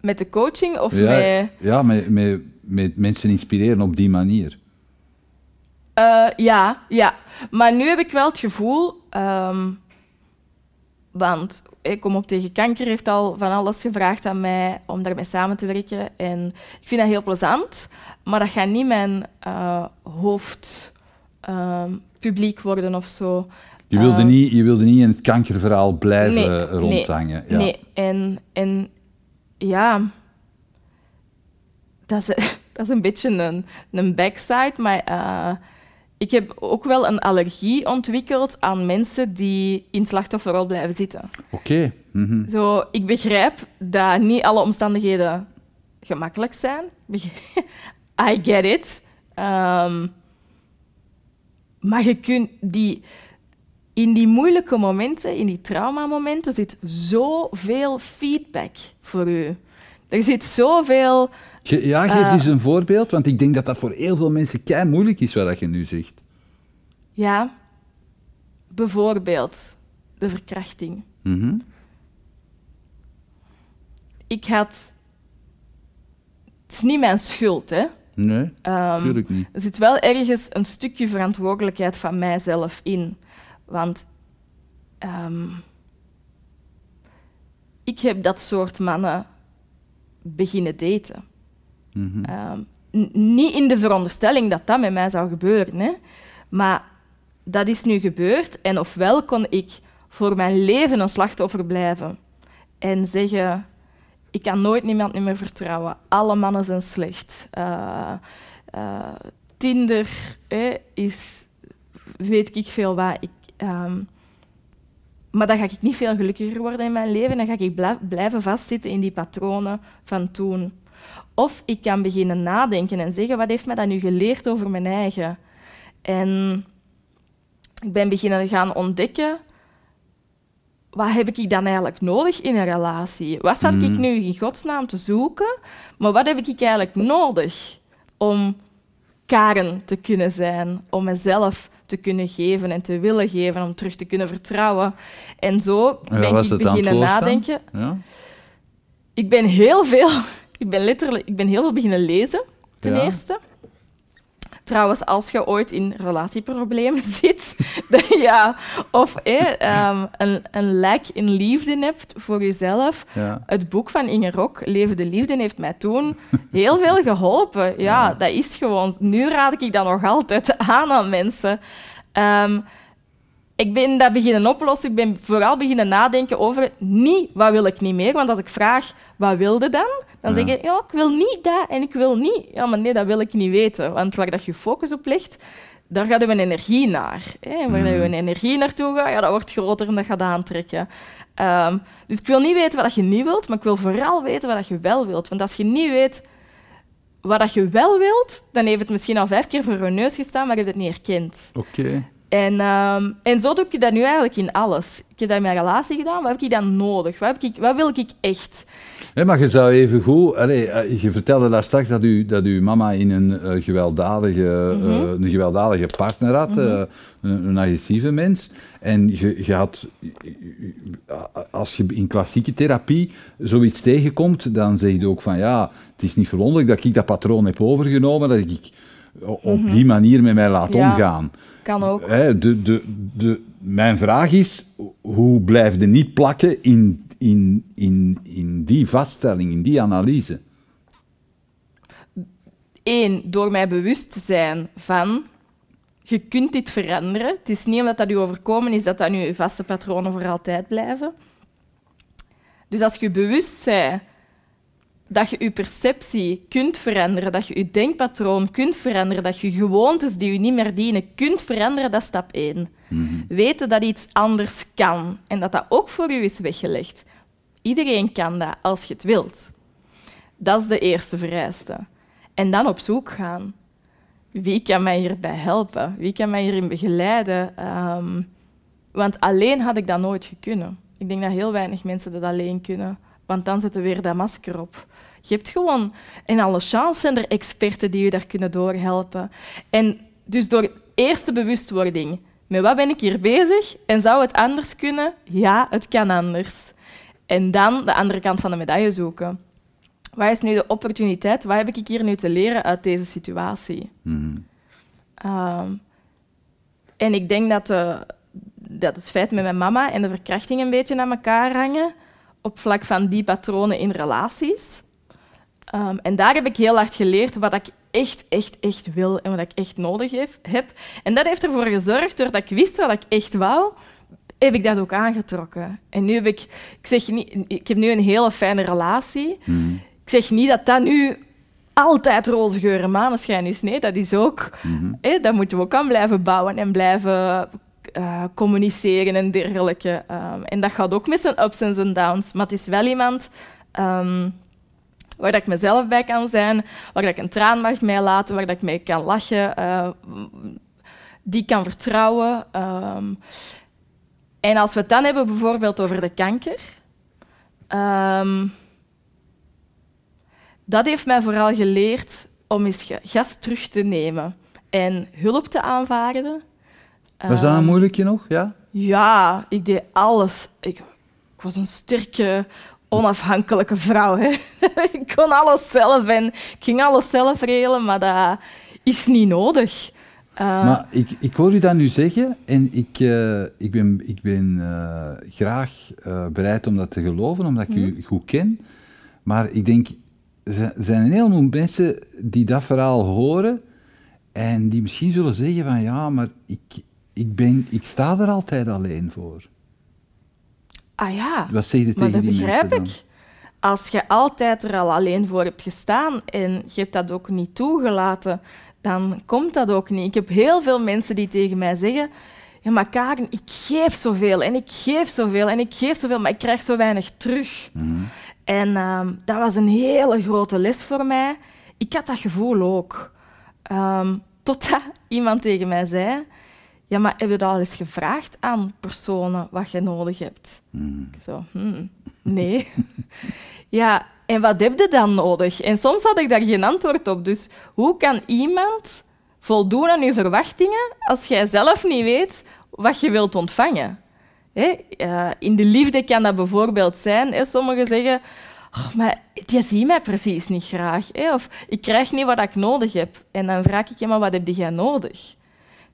met de coaching of ja, met... ja met, met, met mensen inspireren op die manier. Eh, ja, ja. Maar nu heb ik wel het gevoel... ehm, want ik kom op tegen kanker, heeft al van alles gevraagd aan mij om daarmee samen te werken. En ik vind dat heel plezant, maar dat gaat niet mijn eh, hoofdpubliek worden of zo. Je wilde, Eh, niet, je wilde niet in het kankerverhaal blijven nee, rondhangen. Ja. Nee, en, en ja, dat is, (laughs) dat is een beetje een, een backside, maar eh, ik heb ook wel een allergie ontwikkeld aan mensen die in slachtofferrol blijven zitten. Oké. Mhm. Zo, ik begrijp dat niet alle omstandigheden gemakkelijk zijn. (laughs) I get it. Ehm, maar je kunt die, in die moeilijke momenten, in die traumamomenten, zit zoveel feedback voor u. Er zit zoveel... Ge- Ja, geef Eh. eens een voorbeeld, want ik denk dat dat voor heel veel mensen kei moeilijk is wat je nu zegt. Ja, bijvoorbeeld de verkrachting. Mhm. Ik had... Het is niet mijn schuld, hè. Nee, Ehm, natuurlijk niet. Er zit wel ergens een stukje verantwoordelijkheid van mijzelf in. Want ehm, ik heb dat soort mannen beginnen daten. Mhm. Ehm, niet in de veronderstelling dat dat met mij zou gebeuren, hè. maar dat is nu gebeurd. En ofwel kon ik voor mijn leven een slachtoffer blijven en zeggen: Ik kan nooit niemand meer vertrouwen. Alle mannen zijn slecht. Eh, eh, Tinder hè, is weet ik veel wat. Ik, ehm, maar dan ga ik niet veel gelukkiger worden in mijn leven. Dan ga ik blij- blijven vastzitten in die patronen van toen. Of ik kan beginnen nadenken en zeggen, wat heeft mij dat nu geleerd over mijn eigen? En ik ben beginnen gaan ontdekken, wat heb ik dan eigenlijk nodig in een relatie? Wat zat ik Mm. nu in godsnaam te zoeken? Maar wat heb ik eigenlijk nodig om Karen te kunnen zijn, om mezelf te kunnen geven en te willen geven, om terug te kunnen vertrouwen. En zo En ben ik beginnen nadenken. Ja? Ik ben heel veel, (laughs) ik ben letterlijk, ik ben heel veel beginnen lezen, ten Ja. eerste. Trouwens, als je ooit in relatieproblemen (laughs) zit, dat, ja, of eh, een, een lek in liefde hebt voor jezelf, Ja. het boek van Inge Rok, Leven de Liefde, heeft mij toen heel veel geholpen. Ja, Ja. dat is gewoon... Nu raad ik dat nog altijd aan aan mensen. Ehm, ik ben dat beginnen oplossen. Ik ben vooral beginnen nadenken over niet wat wil ik niet meer. Want als ik vraag wat wilde dan, dan Ja. zeg je ja, ik wil niet dat en ik wil niet. Ja, maar nee, dat wil ik niet weten. Want waar dat je focus op ligt, daar gaat je energie naar. Hè? Waar Mhm. je energie naartoe gaat, ja, dat wordt groter en dat gaat aantrekken. Ehm, dus ik wil niet weten wat je niet wilt, maar ik wil vooral weten wat je wel wilt. Want als je niet weet wat je wel wilt, dan heeft het misschien al vijf keer voor je neus gestaan, maar je hebt het niet herkend. Oké. En, ehm, en zo doe ik dat nu eigenlijk in alles. Ik heb dat in mijn relatie gedaan. Wat heb ik dan nodig? Wat, heb ik, wat wil ik echt? Hé, maar je zou even goed... Allee, eh, je vertelde daar straks dat, u, dat uw mama in een, eh, gewelddadige, Mhm. eh, een gewelddadige partner had, eh, een, een agressieve mens. En je, je had, als je in klassieke therapie zoiets tegenkomt, dan zeg je ook van ja, het is niet verwonderlijk dat ik dat patroon heb overgenomen, dat ik op die manier met mij laat Mhm. Ja. omgaan. Kan ook. Hè, de, de, de, mijn vraag is, hoe blijf je niet plakken in, in, in, in die vaststelling, in die analyse? Eén, door mij bewust te zijn van... Je kunt dit veranderen. Het is niet omdat dat u overkomen is dat dat nu je vaste patronen voor altijd blijven. Dus als je bewust bent dat je je perceptie kunt veranderen, dat je je denkpatroon kunt veranderen, dat je gewoontes die je niet meer dienen kunt veranderen, dat is stap één. Weten dat iets anders kan en dat dat ook voor u is weggelegd. Iedereen kan dat als je het wilt. Dat is de eerste vereiste. En dan op zoek gaan. Wie kan mij hierbij helpen? Wie kan mij hierin begeleiden? Ehm, want alleen had ik dat nooit gekunnen. Ik denk dat heel weinig mensen dat alleen kunnen. Want dan zit er weer dat masker op. Je hebt gewoon... En alle chance zijn er experten die je daar kunnen doorhelpen. En dus door eerste bewustwording. Met wat ben ik hier bezig? En zou het anders kunnen? Ja, het kan anders. En dan de andere kant van de medaille zoeken. Wat is nu de opportuniteit? Wat heb ik hier nu te leren uit deze situatie? Mhm. Ehm, en ik denk dat, de- dat het feit met mijn mama en de verkrachting een beetje aan elkaar hangen op vlak van die patronen in relaties. Ehm, en daar heb ik heel hard geleerd wat ik echt, echt, echt wil en wat ik echt nodig heb-. En dat heeft ervoor gezorgd, doordat ik wist wat ik echt wou, heb ik dat ook aangetrokken. En nu heb ik... Ik, zeg niet, ik heb nu een hele fijne relatie. Mhm. Ik zeg niet dat dat nu altijd roze geur en maneschijn is. Nee, dat is ook... Mhm. hè, daar moeten we ook aan blijven bouwen en blijven eh, communiceren en dergelijke. Ehm, en dat gaat ook met zijn ups en downs. Maar het is wel iemand... ehm, waar ik mezelf bij kan zijn, waar dat ik een traan mag mee laten, waar dat ik mee kan lachen, eh, die kan vertrouwen. ehm. en als we het dan hebben bijvoorbeeld over de kanker, dat heeft mij vooral geleerd om eens gas terug te nemen en hulp te aanvaarden. Was dat een Ehm, moeilijkje nog? Ja? ja, ik deed alles. Ik, ik was een sterke, onafhankelijke vrouw. Hè. (laughs) ik kon alles zelf en ik ging alles zelf regelen, maar dat is niet nodig. Eh, Maar ik, ik hoor u dat nu zeggen en ik, eh, ik ben, ik ben eh, graag eh, bereid om dat te geloven, omdat ik u goed ken. Maar ik denk, er zijn- er zijn een heleboel mensen die dat verhaal horen en die misschien zullen zeggen van ja, maar ik, ik, ben, ik sta er altijd alleen voor. ah ja, Wat zeg je maar tegen dat die begrijp mensen ik. Als je altijd er al alleen voor hebt gestaan en je hebt dat ook niet toegelaten, dan komt dat ook niet. Ik heb heel veel mensen die tegen mij zeggen... Ja, maar Karen, ik geef zoveel en ik geef zoveel en ik geef zoveel, maar ik krijg zo weinig terug. Mhm. En ehm, dat was een hele grote les voor mij. Ik had dat gevoel ook. Ehm, totdat (laughs) iemand tegen mij zei... Ja, maar heb je dat al eens gevraagd aan personen wat je nodig hebt? Ik zo, hmm, nee. (laughs) ja, en wat heb je dan nodig? En soms had ik daar geen antwoord op. Dus hoe kan iemand voldoen aan je verwachtingen als jij zelf niet weet wat je wilt ontvangen? Hè? in de liefde kan dat bijvoorbeeld zijn. Hè? Sommigen zeggen, "Oh, maar je ziet mij precies niet graag. Hè? Of ik krijg niet wat ik nodig heb. En dan vraag ik je, maar wat heb jij nodig?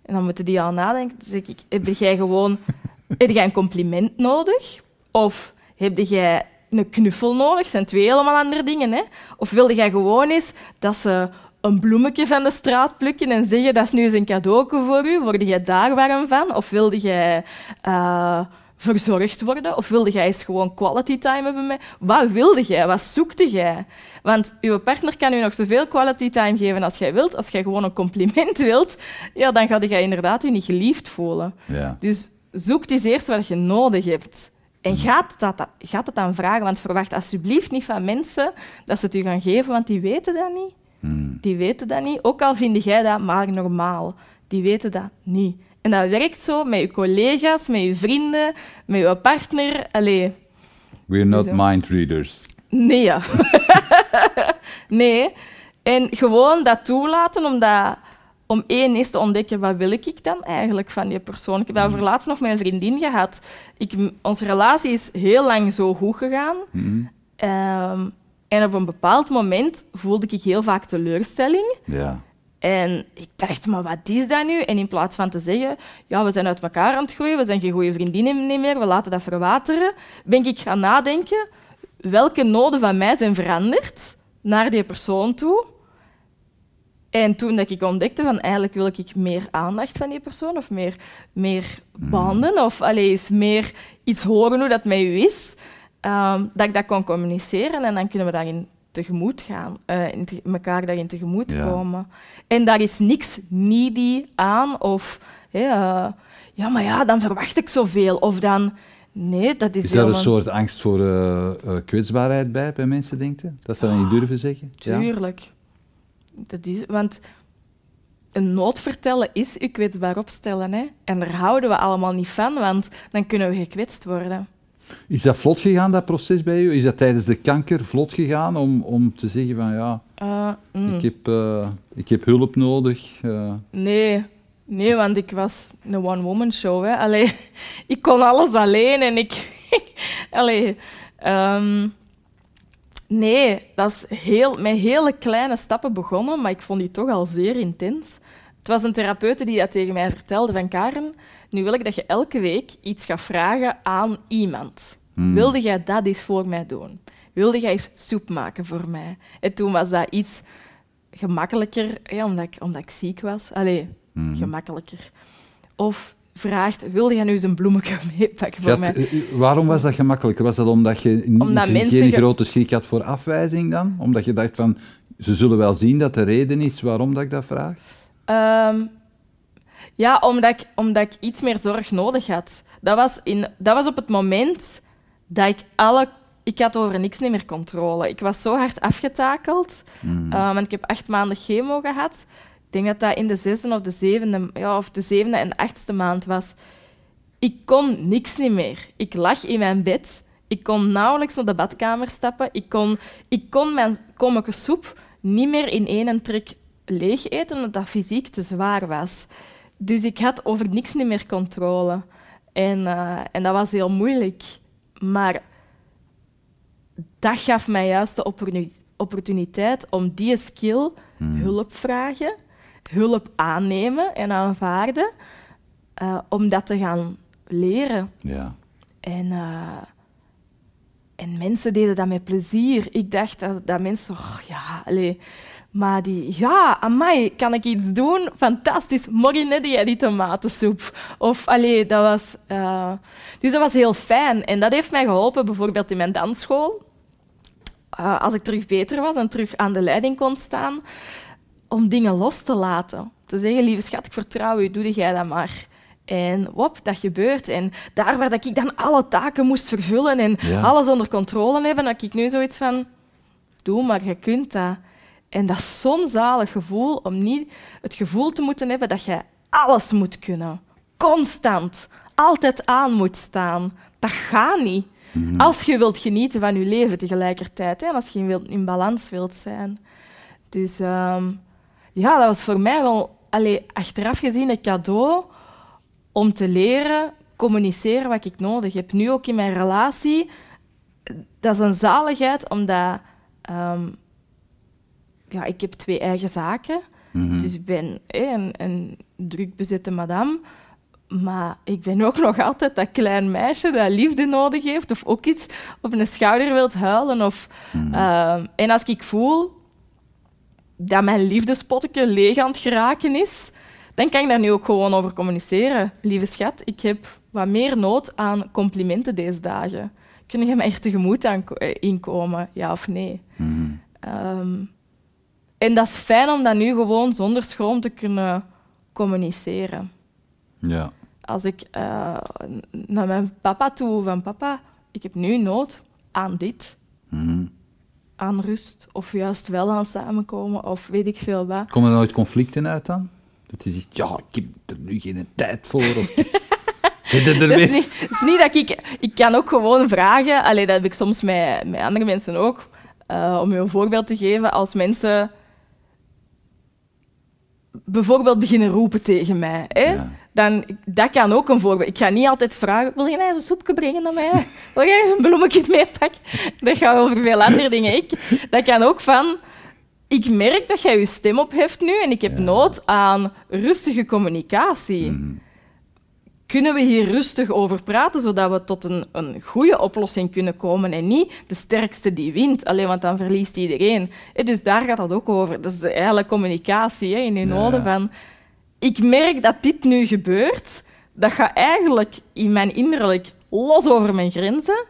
En dan moeten die al nadenken. Zeg ik, heb jij gewoon (laughs) heb jij een compliment nodig? Of heb jij een knuffel nodig? Dat zijn twee helemaal andere dingen. Hè? Of wilde jij gewoon eens dat ze een bloemetje van de straat plukken en zeggen dat is nu eens een cadeauke voor u? Word jij daar warm van? Of wilde jij eh, verzorgd worden? Of wilde jij eens gewoon quality time hebben met Wat wilde jij? Wat zoekte jij? Want uw partner kan u nog zoveel quality time geven als jij wilt. Als jij gewoon een compliment (laughs) wilt, ja, dan ga je inderdaad je niet geliefd voelen. Ja. Dus zoek eens eerst wat je nodig hebt. En gaat dat, gaat het dan vragen, want verwacht alsjeblieft niet van mensen dat ze het u gaan geven, want die weten dat niet. Hmm. Die weten dat niet. Ook al vind jij dat maar normaal. Die weten dat niet. En dat werkt zo met je collega's, met je vrienden, met je partner. Allee, We're not Zo. mind readers. nee. Ja. (laughs) nee. En gewoon dat toelaten, omdat, om één is te ontdekken, wat wil ik dan eigenlijk van die persoon? Ik heb dat over laatst nog met een vriendin gehad. Ik, onze relatie is heel lang zo goed gegaan. Mhm. Ehm, en op een bepaald moment voelde ik heel vaak teleurstelling. Ja. En ik dacht, maar wat is dat nu? En in plaats van te zeggen, ja, we zijn uit elkaar aan het groeien, we zijn geen goede vriendinnen meer, we laten dat verwateren, ben ik gaan nadenken welke noden van mij zijn veranderd naar die persoon toe. En toen dat ik ontdekte van eigenlijk wil ik meer aandacht van die persoon of meer, meer banden of eens meer iets horen hoe dat met u is, ehm, dat ik dat kon communiceren en dan kunnen we daarin tegemoet gaan, in te- elkaar daarin tegemoet Ja. komen. En daar is niks needy aan of eh, ja, maar ja, dan verwacht ik zoveel of dan nee, dat is, Is daar een soort angst voor eh, kwetsbaarheid bij, bij mensen, denkt u? Dat ze dat niet durven zeggen? Ja? Tuurlijk. Dat is, want een nood vertellen is je kwetsbaar opstellen. Hè? En daar houden we allemaal niet van, want dan kunnen we gekwetst worden. Is dat vlot gegaan, dat proces bij u? Is dat tijdens de kanker vlot gegaan om, om te zeggen van ja, Eh, mm, ik, heb, eh, ik heb hulp nodig? eh. nee. nee, want ik was een one-woman show. Hè? Allee, (laughs) ik kon alles alleen en (laughs) ik... Allee, ehm, nee, dat is heel, met hele kleine stappen begonnen, maar ik vond die toch al zeer intens. Het was een therapeute die dat tegen mij vertelde van Karen, nu wil ik dat je elke week iets gaat vragen aan iemand. Hmm. Wilde jij dat eens voor mij doen? Wilde jij eens soep maken voor mij? En toen was dat iets gemakkelijker, ja, omdat, ik, omdat ik ziek was. Allee, Mhm. gemakkelijker. Of vraagt, wilde jij nu eens een bloemetje (laughs) meepakken voor mij? had- eh, waarom was dat gemakkelijker? Was dat omdat je niet, Omdat geen grote schrik had voor afwijzing dan? Omdat je dacht van, ze zullen wel zien dat de reden is waarom dat ik dat vraag? Ehm, ja, omdat ik, omdat ik iets meer zorg nodig had. Dat was, in, dat was op het moment dat ik alle... Ik had over niks meer controle. Ik was zo hard afgetakeld. Mhm. Uh, want ik heb acht maanden chemo gehad. Ik denk dat dat in de zesde of de zevende, ja, of de zevende en de achtste maand was. Ik kon niks niet meer. Ik lag in mijn bed. Ik kon nauwelijks naar de badkamer stappen. Ik kon, ik kon mijn kommetje soep niet meer in één trek leeg eten, omdat dat fysiek te zwaar was. Dus ik had over niks niet meer controle. En, uh, en dat was heel moeilijk. Maar dat gaf mij juist de opportuniteit om die skill, Hmm. hulp vragen, hulp aannemen en aanvaarden, uh, om dat te gaan leren. Ja. En, uh, en mensen deden dat met plezier. Ik dacht dat, dat mensen... Oh, ja, allez, maar die... Ja, amai, kan ik iets doen? Fantastisch. Morgen net die, die tomatensoep. Of, allee, dat was... Uh, dus dat was heel fijn. En dat heeft mij geholpen, bijvoorbeeld in mijn dansschool. Uh, als ik terug beter was en terug aan de leiding kon staan, om dingen los te laten. Te zeggen, lieve schat, ik vertrouw u, doe jij dat maar. En wop, dat gebeurt. En daar waar dat ik dan alle taken moest vervullen en Ja. alles onder controle hebben, had ik nu zoiets van, doe maar, je kunt dat. En dat is zo'n zalig gevoel om niet het gevoel te moeten hebben dat je alles moet kunnen. Constant. Altijd aan moet staan. Dat gaat niet. Als je wilt genieten van je leven tegelijkertijd. Hè, en als je in, in balans wilt zijn. Dus ehm, ja, dat was voor mij wel allee, achteraf gezien een cadeau om te leren communiceren wat ik nodig heb. Nu ook in mijn relatie. Dat is een zaligheid, omdat um, ja, ik heb twee eigen zaken. Mhm. Dus ik ben eh, een, een druk bezette madame. Maar ik ben ook nog altijd dat klein meisje dat liefde nodig heeft of ook iets op een schouder wilt huilen. Of, Mhm. uh, en als ik voel dat mijn liefdespotje leeg aan het geraken is, dan kan ik daar nu ook gewoon over communiceren. Lieve schat, ik heb wat meer nood aan complimenten deze dagen. Kun je mij er tegemoet aan inkomen, ja of nee? Mm. Um, en dat is fijn om dat nu gewoon zonder schroom te kunnen communiceren. Ja. Als ik uh, naar mijn papa toe van papa, ik heb nu nood aan dit. Mm. Aan rust, of juist wel aan samenkomen, of weet ik veel wat. Komen er nooit conflicten uit dan? Dat hij zegt, ja, ik heb er nu geen tijd voor. Of... (laughs) Zit er dat weer? is, niet, dat is niet dat ik... Ik kan ook gewoon vragen, allee, dat heb ik soms met, met andere mensen ook, uh, om je een voorbeeld te geven, als mensen bijvoorbeeld beginnen roepen tegen mij, hè, Ja. dan dat kan ook een voorbeeld. Ik ga niet altijd vragen, wil je nou een soepje brengen naar mij? Wil jij een bloemetje meepakken? Dat gaat over veel andere dingen. Ik, dat kan ook van, ik merk dat jij je stem opheft nu en ik heb Ja. nood aan rustige communicatie. Mhm. Kunnen we hier rustig over praten, zodat we tot een, een goede oplossing kunnen komen en niet de sterkste die wint, alleen want dan verliest iedereen. Hè, Dus daar gaat dat ook over. Dat is eigenlijk communicatie hè, in je Ja. van... Ik merk dat dit nu gebeurt. Dat gaat eigenlijk in mijn innerlijk los over mijn grenzen.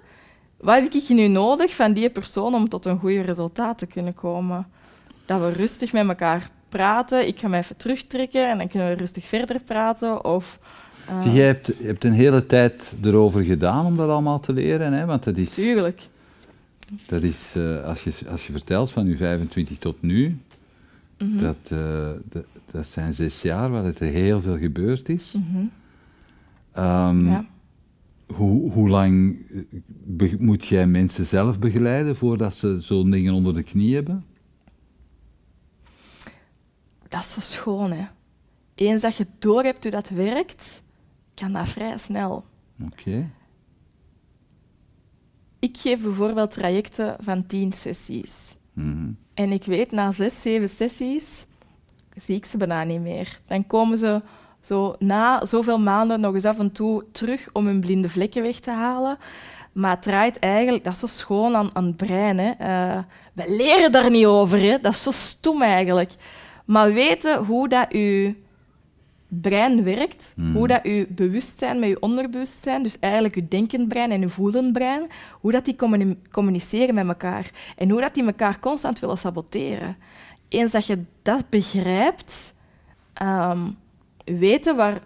Wat heb ik nu nodig van die persoon om tot een goed resultaat te kunnen komen? Dat we rustig met elkaar praten. Ik ga mij even terugtrekken en dan kunnen we rustig verder praten. Of, uh, Zie, Jij hebt, je hebt een hele tijd erover gedaan om dat allemaal te leren, hè? want dat is, Tuurlijk. dat is uh, als, je, als je vertelt van je 25 tot nu, Mm -hmm. dat, uh, dat, dat, zijn zes jaar waar het er heel veel gebeurd is. Mm -hmm. um, ja. hoe, hoe lang moet jij mensen zelf begeleiden voordat ze zo'n dingen onder de knie hebben? Dat is zo schoon, hè. Eens dat je door hebt hoe dat werkt, kan dat vrij snel. Oké. Okay. Ik geef bijvoorbeeld trajecten van tien sessies. Mm -hmm. En ik weet, na zes, zeven sessies zie ik ze bijna niet meer. Dan komen ze zo na zoveel maanden nog eens af en toe terug om hun blinde vlekken weg te halen. Maar het draait eigenlijk, dat is zo schoon aan, aan het brein. Hè. Uh, we leren daar niet over, hè. dat is zo stom eigenlijk. Maar weten hoe dat u brein werkt, Mhm. hoe dat je bewustzijn met je onderbewustzijn, dus eigenlijk je denkend brein en je voelend brein, hoe dat die communi- communiceren met elkaar en hoe dat die elkaar constant willen saboteren. Eens dat je dat begrijpt, ehm, weten waar,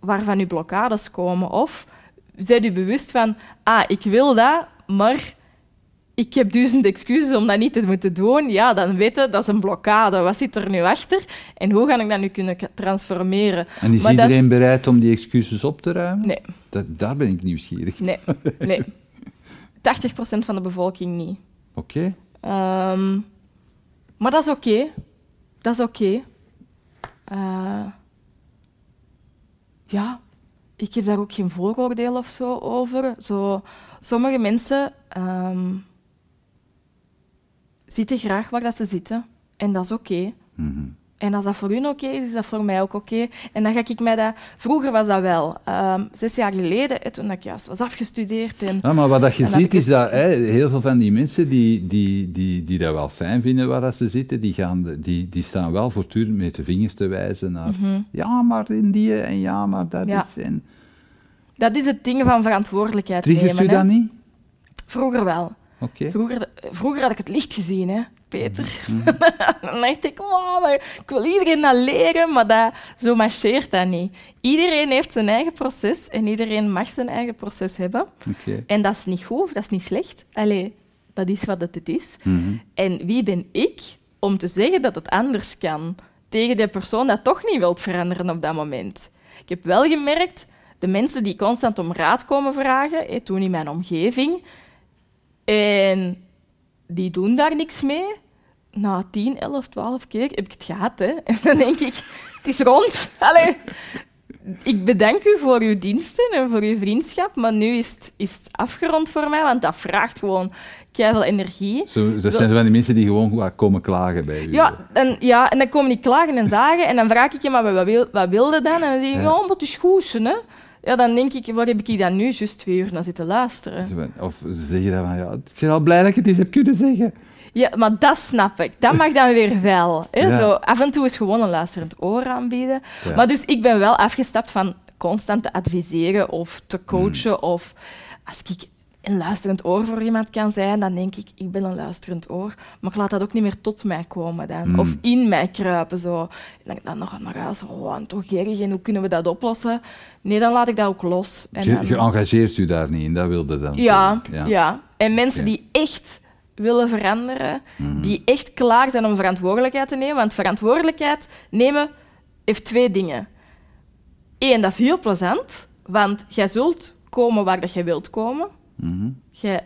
waarvan je blokkades komen of zijn je bewust van, ah, ik wil dat, maar ik heb duizend excuses om dat niet te moeten doen, ja, dan weten dat is een blokkade. Wat zit er nu achter? En hoe ga ik dat nu kunnen transformeren? En is Maar iedereen bereid om die excuses op te ruimen? Nee, Dat, daar ben ik nieuwsgierig. nee, (laughs) nee. 80% van de bevolking niet. Oké. Ehm, maar dat is oké. Dat is oké. Eh, ja, ik heb daar ook geen vooroordeel of zo over. Zo, sommige mensen ehm, zitten graag waar dat ze zitten. En dat is oké. Mhm. En als dat voor hun oké is, is dat voor mij ook oké. En dan ga ik mij dat... Vroeger was dat wel. Ehm, zes jaar geleden, hè, toen ik juist was afgestudeerd. En, Ja, maar wat dat je dat ziet is dat hè, heel veel van die mensen die, die, die, die dat wel fijn vinden waar dat ze zitten, die, gaan, die, die staan wel voortdurend met de vingers te wijzen naar ja, maar in die en ja, maar dat Mhm. Ja. is... En, dat is het ding van verantwoordelijkheid triggert nemen. u hè. dat niet? Vroeger wel. Vroeger, vroeger had ik het licht gezien, hè, Peter. Mhm. (laughs) dan dacht ik, wow, ik wil iedereen dat leren, maar dat, zo marcheert dat niet. Iedereen heeft zijn eigen proces en iedereen mag zijn eigen proces hebben. En dat is niet goed of dat is niet slecht. Allee, dat is wat het is. Mhm. En wie ben ik om te zeggen dat het anders kan tegen de persoon dat toch niet wilt veranderen op dat moment? Ik heb wel gemerkt, de mensen die constant om raad komen vragen, hè, toen in mijn omgeving, en die doen daar niks mee. Na 10, 11, 12 keer heb ik het gehad. Hè. En dan denk ik, het is rond. Allee, ik bedank u voor uw diensten en voor uw vriendschap, maar nu is het, is het afgerond voor mij, want dat vraagt gewoon veel energie. Zo, dat zijn van die mensen die gewoon komen klagen bij u. Ja en, ja, en dan komen die klagen en zagen en dan vraag ik je, maar wat, wil, wat wilde dan? En dan zeg je, Ja. dat is goed, hè. Ja, dan denk ik, waar heb ik dan nu juist twee uur naar zitten luisteren? Of ze zeggen dan van, ja, ik ben al blij dat ik het eens heb kunnen zeggen. Ja, maar dat snap ik. Dat mag dan weer wel. Hè? Ja. Zo, af en toe is gewoon een luisterend oor aanbieden. Ja. Maar dus ik ben wel afgestapt van constant te adviseren of te coachen. Hmm. Of als ik een luisterend oor voor iemand kan zijn, dan denk ik, ik ben een luisterend oor. Maar ik laat dat ook niet meer tot mij komen dan. Hmm. Of in mij kruipen. Zo. En dan, dan nog naar huis, oh, en toch erg, en hoe kunnen we dat oplossen? Nee, dan laat ik dat ook los. En Je, dan- je engageert u daar niet in, dat wilde dan ja, ja. En mensen die echt willen veranderen, Mhm. die echt klaar zijn om verantwoordelijkheid te nemen. Want verantwoordelijkheid nemen heeft twee dingen. Eén, dat is heel plezant, want jij zult komen waar dat je wilt komen. Mhm. Jij,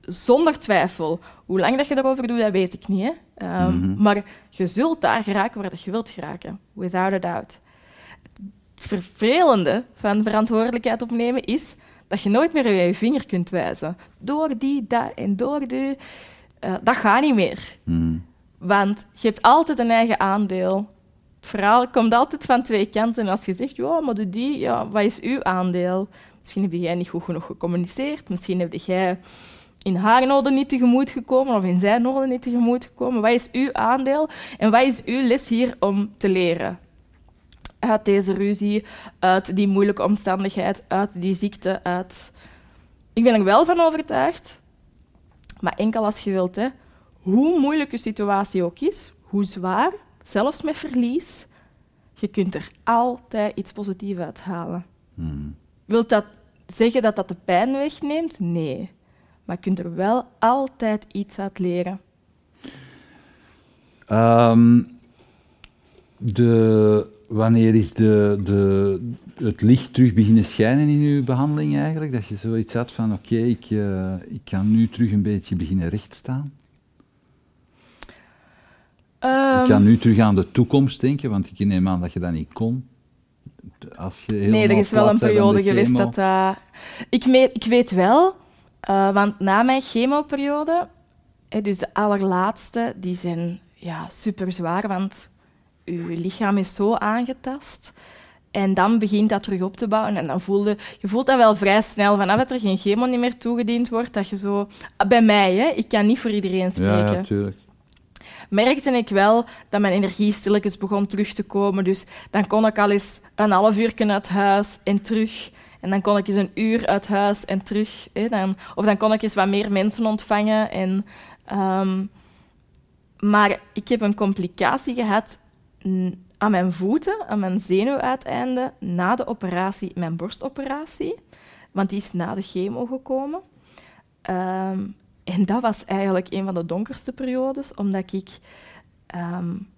zonder twijfel. Hoe lang dat je erover doet, dat weet ik niet. Hè? Ehm, Mhm. Maar je zult daar geraken waar dat je wilt geraken. Without a doubt. Het vervelende van verantwoordelijkheid opnemen is dat je nooit meer je vinger kunt wijzen. Door die, dat en door die. Eh, dat gaat niet meer. Mhm. Want je hebt altijd een eigen aandeel. Het verhaal komt altijd van twee kanten. En als je zegt, ja, maar doe die, ja, wat is uw aandeel? Misschien heb jij niet goed genoeg gecommuniceerd. Misschien heb jij in haar noden niet tegemoet gekomen of in zijn noden niet tegemoet gekomen. Wat is uw aandeel en wat is uw les hier om te leren? Uit deze ruzie, uit die moeilijke omstandigheid, uit die ziekte, uit... Ik ben er wel van overtuigd, maar enkel als je wilt, hè, hoe moeilijk je situatie ook is, hoe zwaar, zelfs met verlies, je kunt er altijd iets positiefs uithalen. Mhm. Wilt dat zeggen dat dat de pijn wegneemt? Nee. Maar je kunt er wel altijd iets uit leren. Ehm, de, wanneer is de, de, het licht terug beginnen schijnen in uw behandeling eigenlijk? Dat je zoiets had van, oké, ik, eh, ik kan nu terug een beetje beginnen rechtstaan. Ehm, ik kan nu terug aan de toekomst denken, want ik neem aan dat je dat niet kon. Als je nee, er is wel een periode de geweest dat... dat- ik, ik weet wel, eh, want na mijn chemoperiode, hè, dus de allerlaatste, die zijn ja, super zwaar, want je lichaam is zo aangetast. En dan begint dat terug op te bouwen. En dan voelde, je voelt dat wel vrij snel, vanaf dat er geen chemo niet meer toegediend wordt, dat je zo... Bij mij, hè, ik kan niet voor iedereen spreken. Ja, ja, tuurlijk. Merkte ik wel dat mijn energie stilletjes begon terug te komen. Dus dan kon ik al eens een half uur uit huis en terug. En dan kon ik eens een uur uit huis en terug. Hè, dan, of dan kon ik eens wat meer mensen ontvangen. En, ehm, maar ik heb een complicatie gehad aan mijn voeten, aan mijn zenuwuiteinden, na de operatie, mijn borstoperatie. Want die is na de chemo gekomen. Ehm, en dat was eigenlijk een van de donkerste periodes, omdat ik um,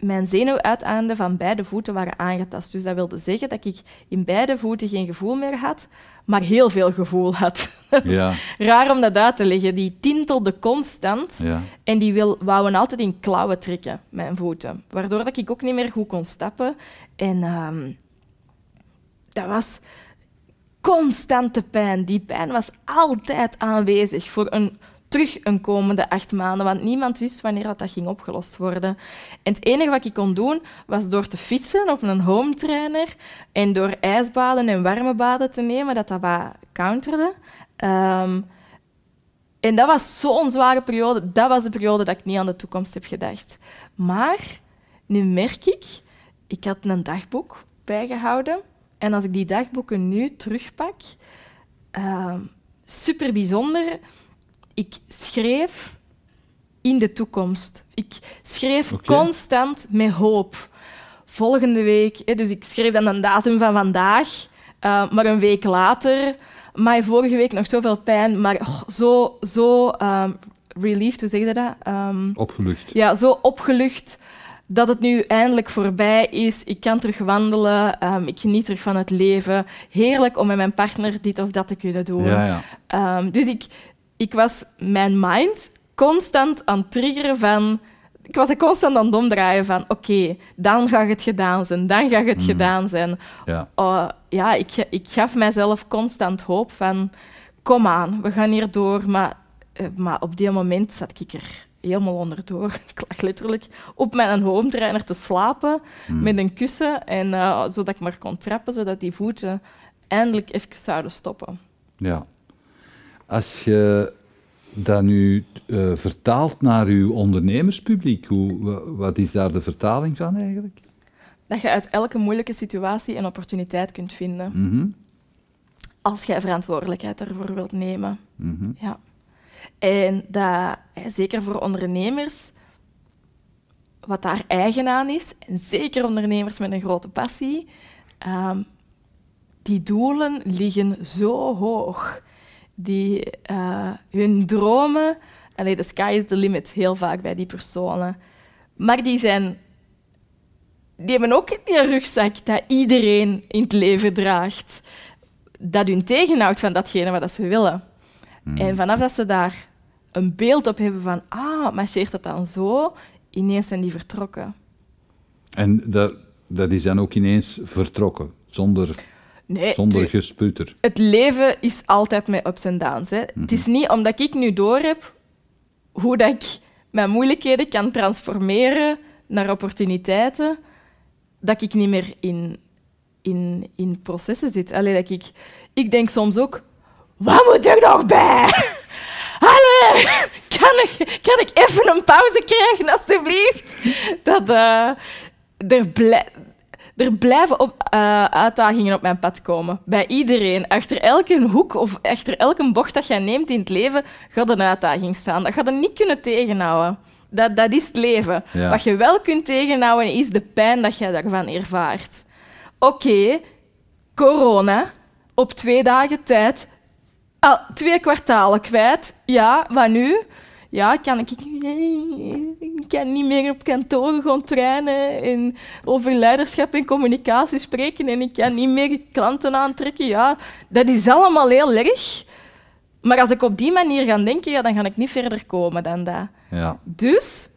mijn zenuwuiteinden van beide voeten waren aangetast. Dus dat wilde zeggen dat ik in beide voeten geen gevoel meer had, maar heel veel gevoel had. (laughs) ja. raar om dat uit te leggen. Die tintelde constant ja. en die wil, wouden altijd in klauwen trekken, mijn voeten. Waardoor dat ik ook niet meer goed kon stappen. En um, dat was constante pijn. Die pijn was altijd aanwezig voor een terug een komende acht maanden, want niemand wist wanneer dat, ging opgelost worden. En het enige wat ik kon doen, was door te fietsen op een home trainer en door ijsbaden en warme baden te nemen, dat dat wat counterde. Um, en dat was zo'n zware periode. Dat was de periode dat ik niet aan de toekomst heb gedacht. Maar nu merk ik, ik had een dagboek bijgehouden. En als ik die dagboeken nu terugpak, uh, super bijzonder ik schreef in de toekomst. Ik schreef constant met hoop. Volgende week, hè, dus ik schreef dan een datum van vandaag, uh, maar een week later, maar vorige week nog zoveel pijn, maar oh, zo, zo um, relieved, hoe zeg je dat? Um, opgelucht. Ja, zo opgelucht dat het nu eindelijk voorbij is. Ik kan terug wandelen. Um, ik geniet terug van het leven. Heerlijk om met mijn partner dit of dat te kunnen doen. Ja, ja. Um, dus ik, ik was mijn mind constant aan het triggeren van... Ik was er constant aan het omdraaien van... Oké, dan gaat het gedaan zijn. Dan gaat het mm. gedaan zijn. Ja, uh, ja ik, ik gaf mijzelf constant hoop van... Kom aan, we gaan hier door. Maar, uh, maar op die moment zat ik er helemaal onderdoor. (laughs) Ik lag letterlijk op mijn home trainer te slapen mm. met een kussen. En, uh, zodat ik maar kon trappen, zodat die voeten eindelijk even zouden stoppen. Ja. Als je dat nu uh, vertaalt naar uw ondernemerspubliek, hoe, wat is daar de vertaling van eigenlijk? Dat je uit elke moeilijke situatie een opportuniteit kunt vinden. Mm Als jij verantwoordelijkheid daarvoor wilt nemen. Mm ja. En dat, zeker voor ondernemers, wat daar eigen aan is, en zeker ondernemers met een grote passie, um, die doelen liggen zo hoog die uh, hun dromen, allee, the sky is the limit heel vaak bij die personen, maar die zijn die hebben ook die rugzak dat iedereen in het leven draagt, dat hun tegenhoudt van datgene wat ze willen. Hmm. En vanaf dat ze daar een beeld op hebben van, ah, marcheert dat dan zo, ineens zijn die vertrokken. En dat, dat is dan ook ineens vertrokken, zonder Nee, Zonder gesputer. Het leven is altijd met ups en downs. Hè. Het is mhm. niet omdat ik nu door heb hoe dat ik mijn moeilijkheden kan transformeren naar opportuniteiten, dat ik niet meer in, in, in processen zit. Alleen dat ik, ik denk soms ook, wat moet er nog bij? Allee, kan ik, kan ik even een pauze krijgen, alstublieft? Dat, uh, er blij, er blijven op, uh, uitdagingen op mijn pad komen. Bij iedereen. Achter elke hoek of achter elke bocht dat je neemt in het leven, gaat een uitdaging staan. Dat gaat je niet kunnen tegenhouden. Dat, dat is het leven. Wat je wel kunt tegenhouden, is de pijn dat je daarvan ervaart. Oké, corona, op twee dagen tijd, al twee kwartalen kwijt. Ja, wat nu? ja, kan ik, ik kan niet meer op kantoor gewoon trainen en over leiderschap en communicatie spreken en ik kan niet meer klanten aantrekken. Ja, dat is allemaal heel erg. Maar als ik op die manier ga denken, ja, dan ga ik niet verder komen dan dat. Ja. Dus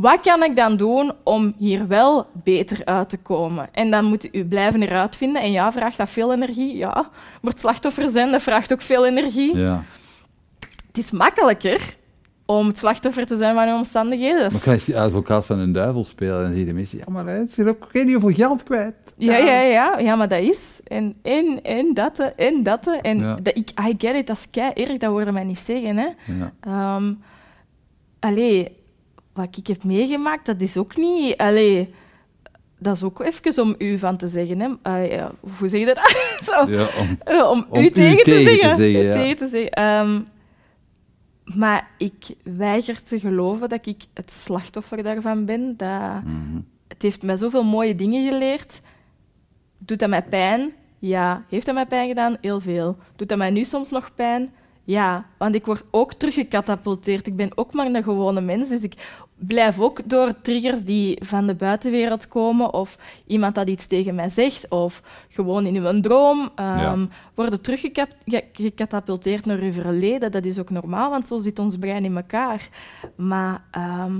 wat kan ik dan doen om hier wel beter uit te komen? En dan moet u blijven eruit vinden. En ja, vraagt dat veel energie? Ja. Wordt slachtoffer zijn, dat vraagt ook veel energie. Ja. Het is makkelijker om het slachtoffer te zijn van hun omstandigheden. Maar kan je advocaat van een duivel spelen en zie de mensen, ja, maar hij is ook geen hoeveel geld kwijt. Ja, ja, ja, ja, maar dat is. En, en, en dat, en dat. En dat, ik, I get it, dat is kei erg, dat hoorde mij niet zeggen. Hè. Ja. Um, allee, wat ik heb meegemaakt, dat is ook niet... Allee, dat is ook even om u van te zeggen. Hè. Hoe zeg je dat? (laughs) Zo. Ja, om, Eh, om, Om u tegen te tegen te zeggen. ja. tegen te zeggen. Ehm, maar ik weiger te geloven dat ik het slachtoffer daarvan ben. Dat, Mhm. Het heeft mij zoveel mooie dingen geleerd. Doet dat mij pijn? Ja. Heeft dat mij pijn gedaan? Heel veel. Doet dat mij nu soms nog pijn? Ja. Want ik word ook teruggecatapulteerd. Ik ben ook maar een gewone mens. Dus ik blijf ook door triggers die van de buitenwereld komen, of iemand dat iets tegen mij zegt, of gewoon in uw droom, ehm, Ja. worden teruggecatapulteerd naar uw verleden. Dat is ook normaal, want zo zit ons brein in elkaar. Maar ehm,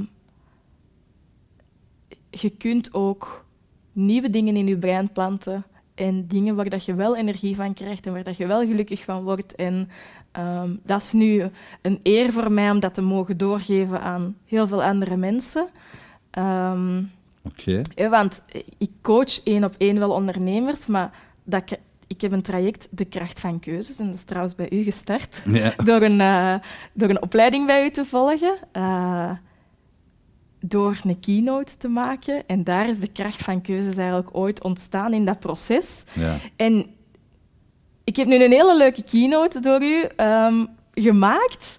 je kunt ook nieuwe dingen in je brein planten en dingen waar dat je wel energie van krijgt en waar dat je wel gelukkig van wordt. En ehm, dat is nu een eer voor mij om dat te mogen doorgeven aan heel veel andere mensen. Ehm, Oké. want ik coach één op één wel ondernemers, maar dat, ik- ik heb een traject, De Kracht van Keuzes, en dat is trouwens bij u gestart Ja. (laughs) door een, eh, door een opleiding bij u te volgen. eh, door een keynote te maken. En daar is de kracht van keuzes eigenlijk ooit ontstaan in dat proces. Ja. En ik heb nu een hele leuke keynote door u ehm, gemaakt.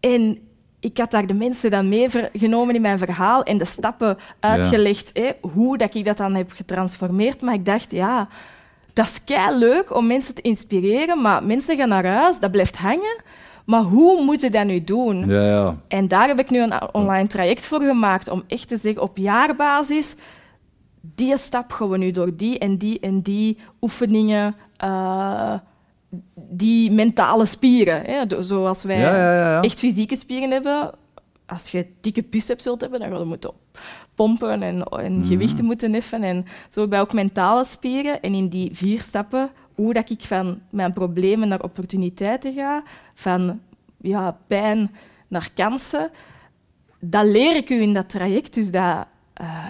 En ik had daar de mensen dan mee genomen in mijn verhaal en de stappen uitgelegd, hè, hoe dat ik dat dan heb getransformeerd. Maar ik dacht, ja, dat is kei leuk om mensen te inspireren, maar mensen gaan naar huis, dat blijft hangen. Maar hoe moet je dat nu doen? Ja, ja. En daar heb ik nu een online traject voor gemaakt om echt te zeggen op jaarbasis, die stap gaan we nu door die en die en die oefeningen, eh, die mentale spieren. Hè, zoals wij Ja, ja, ja, ja. echt fysieke spieren hebben. Als je dikke biceps wilt hebben, dan ga je moeten pompen en, en Mhm. gewichten moeten heffen. En zo hebben wij ook mentale spieren. En in die vier stappen, hoe dat ik van mijn problemen naar opportuniteiten ga, van ja, pijn naar kansen, dat leer ik u in dat traject. Dus dat eh,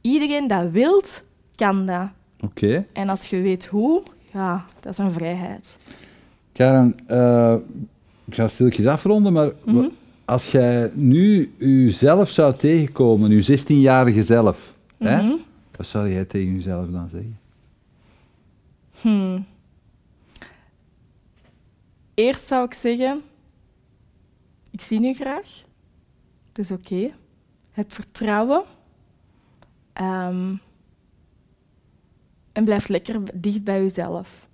iedereen dat wilt, kan dat. Oké. En als je weet hoe, ja, dat is een vrijheid. Karen, eh, ik ga stilletjes afronden, maar Mhm. als jij nu jezelf zou tegenkomen, je 16-jarige zelf, hè, Mhm. wat zou jij tegen jezelf dan zeggen? Hmm. Eerst zou ik zeggen, ik zie u graag, dus oké. Heb vertrouwen. Ehm, en blijf lekker dicht bij uzelf.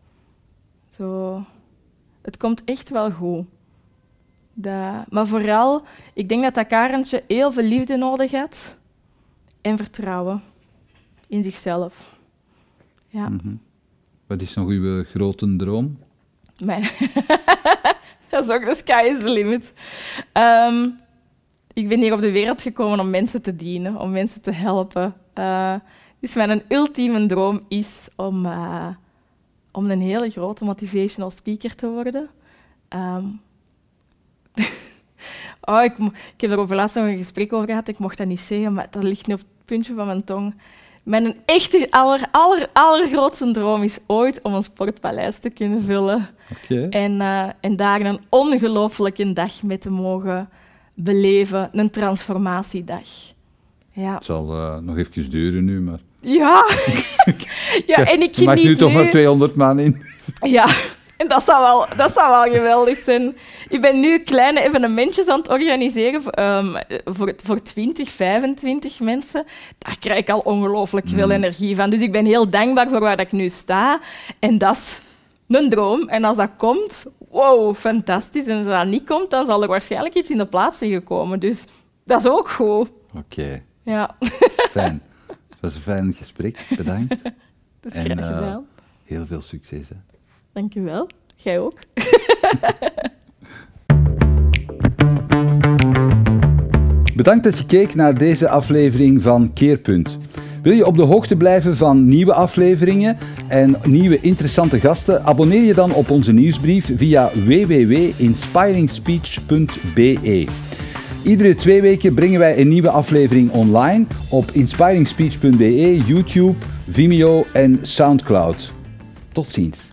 Zo, het komt echt wel goed. Dat, maar vooral, ik denk dat dat Karentje heel veel liefde nodig had en vertrouwen in zichzelf. Ja. Mhm. Wat is nog uw grote droom? Mijn (laughs) dat is ook de sky is the limit. Ehm, ik ben hier op de wereld gekomen om mensen te dienen, om mensen te helpen. Eh, dus mijn ultieme droom is om, eh, om een hele grote motivational speaker te worden. Ehm, (laughs) oh, ik, heb er over laatst nog een gesprek over gehad. Ik mocht dat niet zeggen, maar dat ligt nu op het puntje van mijn tong. Mijn echte aller, aller, allergrootste droom is ooit om een sportpaleis te kunnen vullen. En, eh, en daar een ongelooflijke dag mee te mogen beleven. Een transformatiedag. Ja. Het zal eh, nog even duren nu, maar... Ja. (laughs) ja, en ik geniet nu toch maar 200 man in. Ja, en dat zou, wel, dat zou wel geweldig zijn. Ik ben nu kleine evenementjes aan het organiseren voor, ehm, voor, voor 20, 25 mensen. Daar krijg ik al ongelooflijk veel Mm. energie van. Dus ik ben heel dankbaar voor waar ik nu sta. En dat is een droom. En als dat komt, wow, fantastisch. En als dat niet komt, dan zal er waarschijnlijk iets in de plaats zijn gekomen. Dus dat is ook goed. Oké, Ja, fijn. (laughs) Was een fijn gesprek, bedankt. (laughs) dat is En, graag eh. Heel veel succes. Hè. Dank je wel. Jij ook. (laughs) Bedankt dat je keek naar deze aflevering van Keerpunt. Wil je op de hoogte blijven van nieuwe afleveringen en nieuwe interessante gasten? Abonneer je dan op onze nieuwsbrief via www.inspiringspeech.be. Iedere twee weken brengen wij een nieuwe aflevering online op inspiringspeech.be, YouTube, Vimeo en Soundcloud. Tot ziens.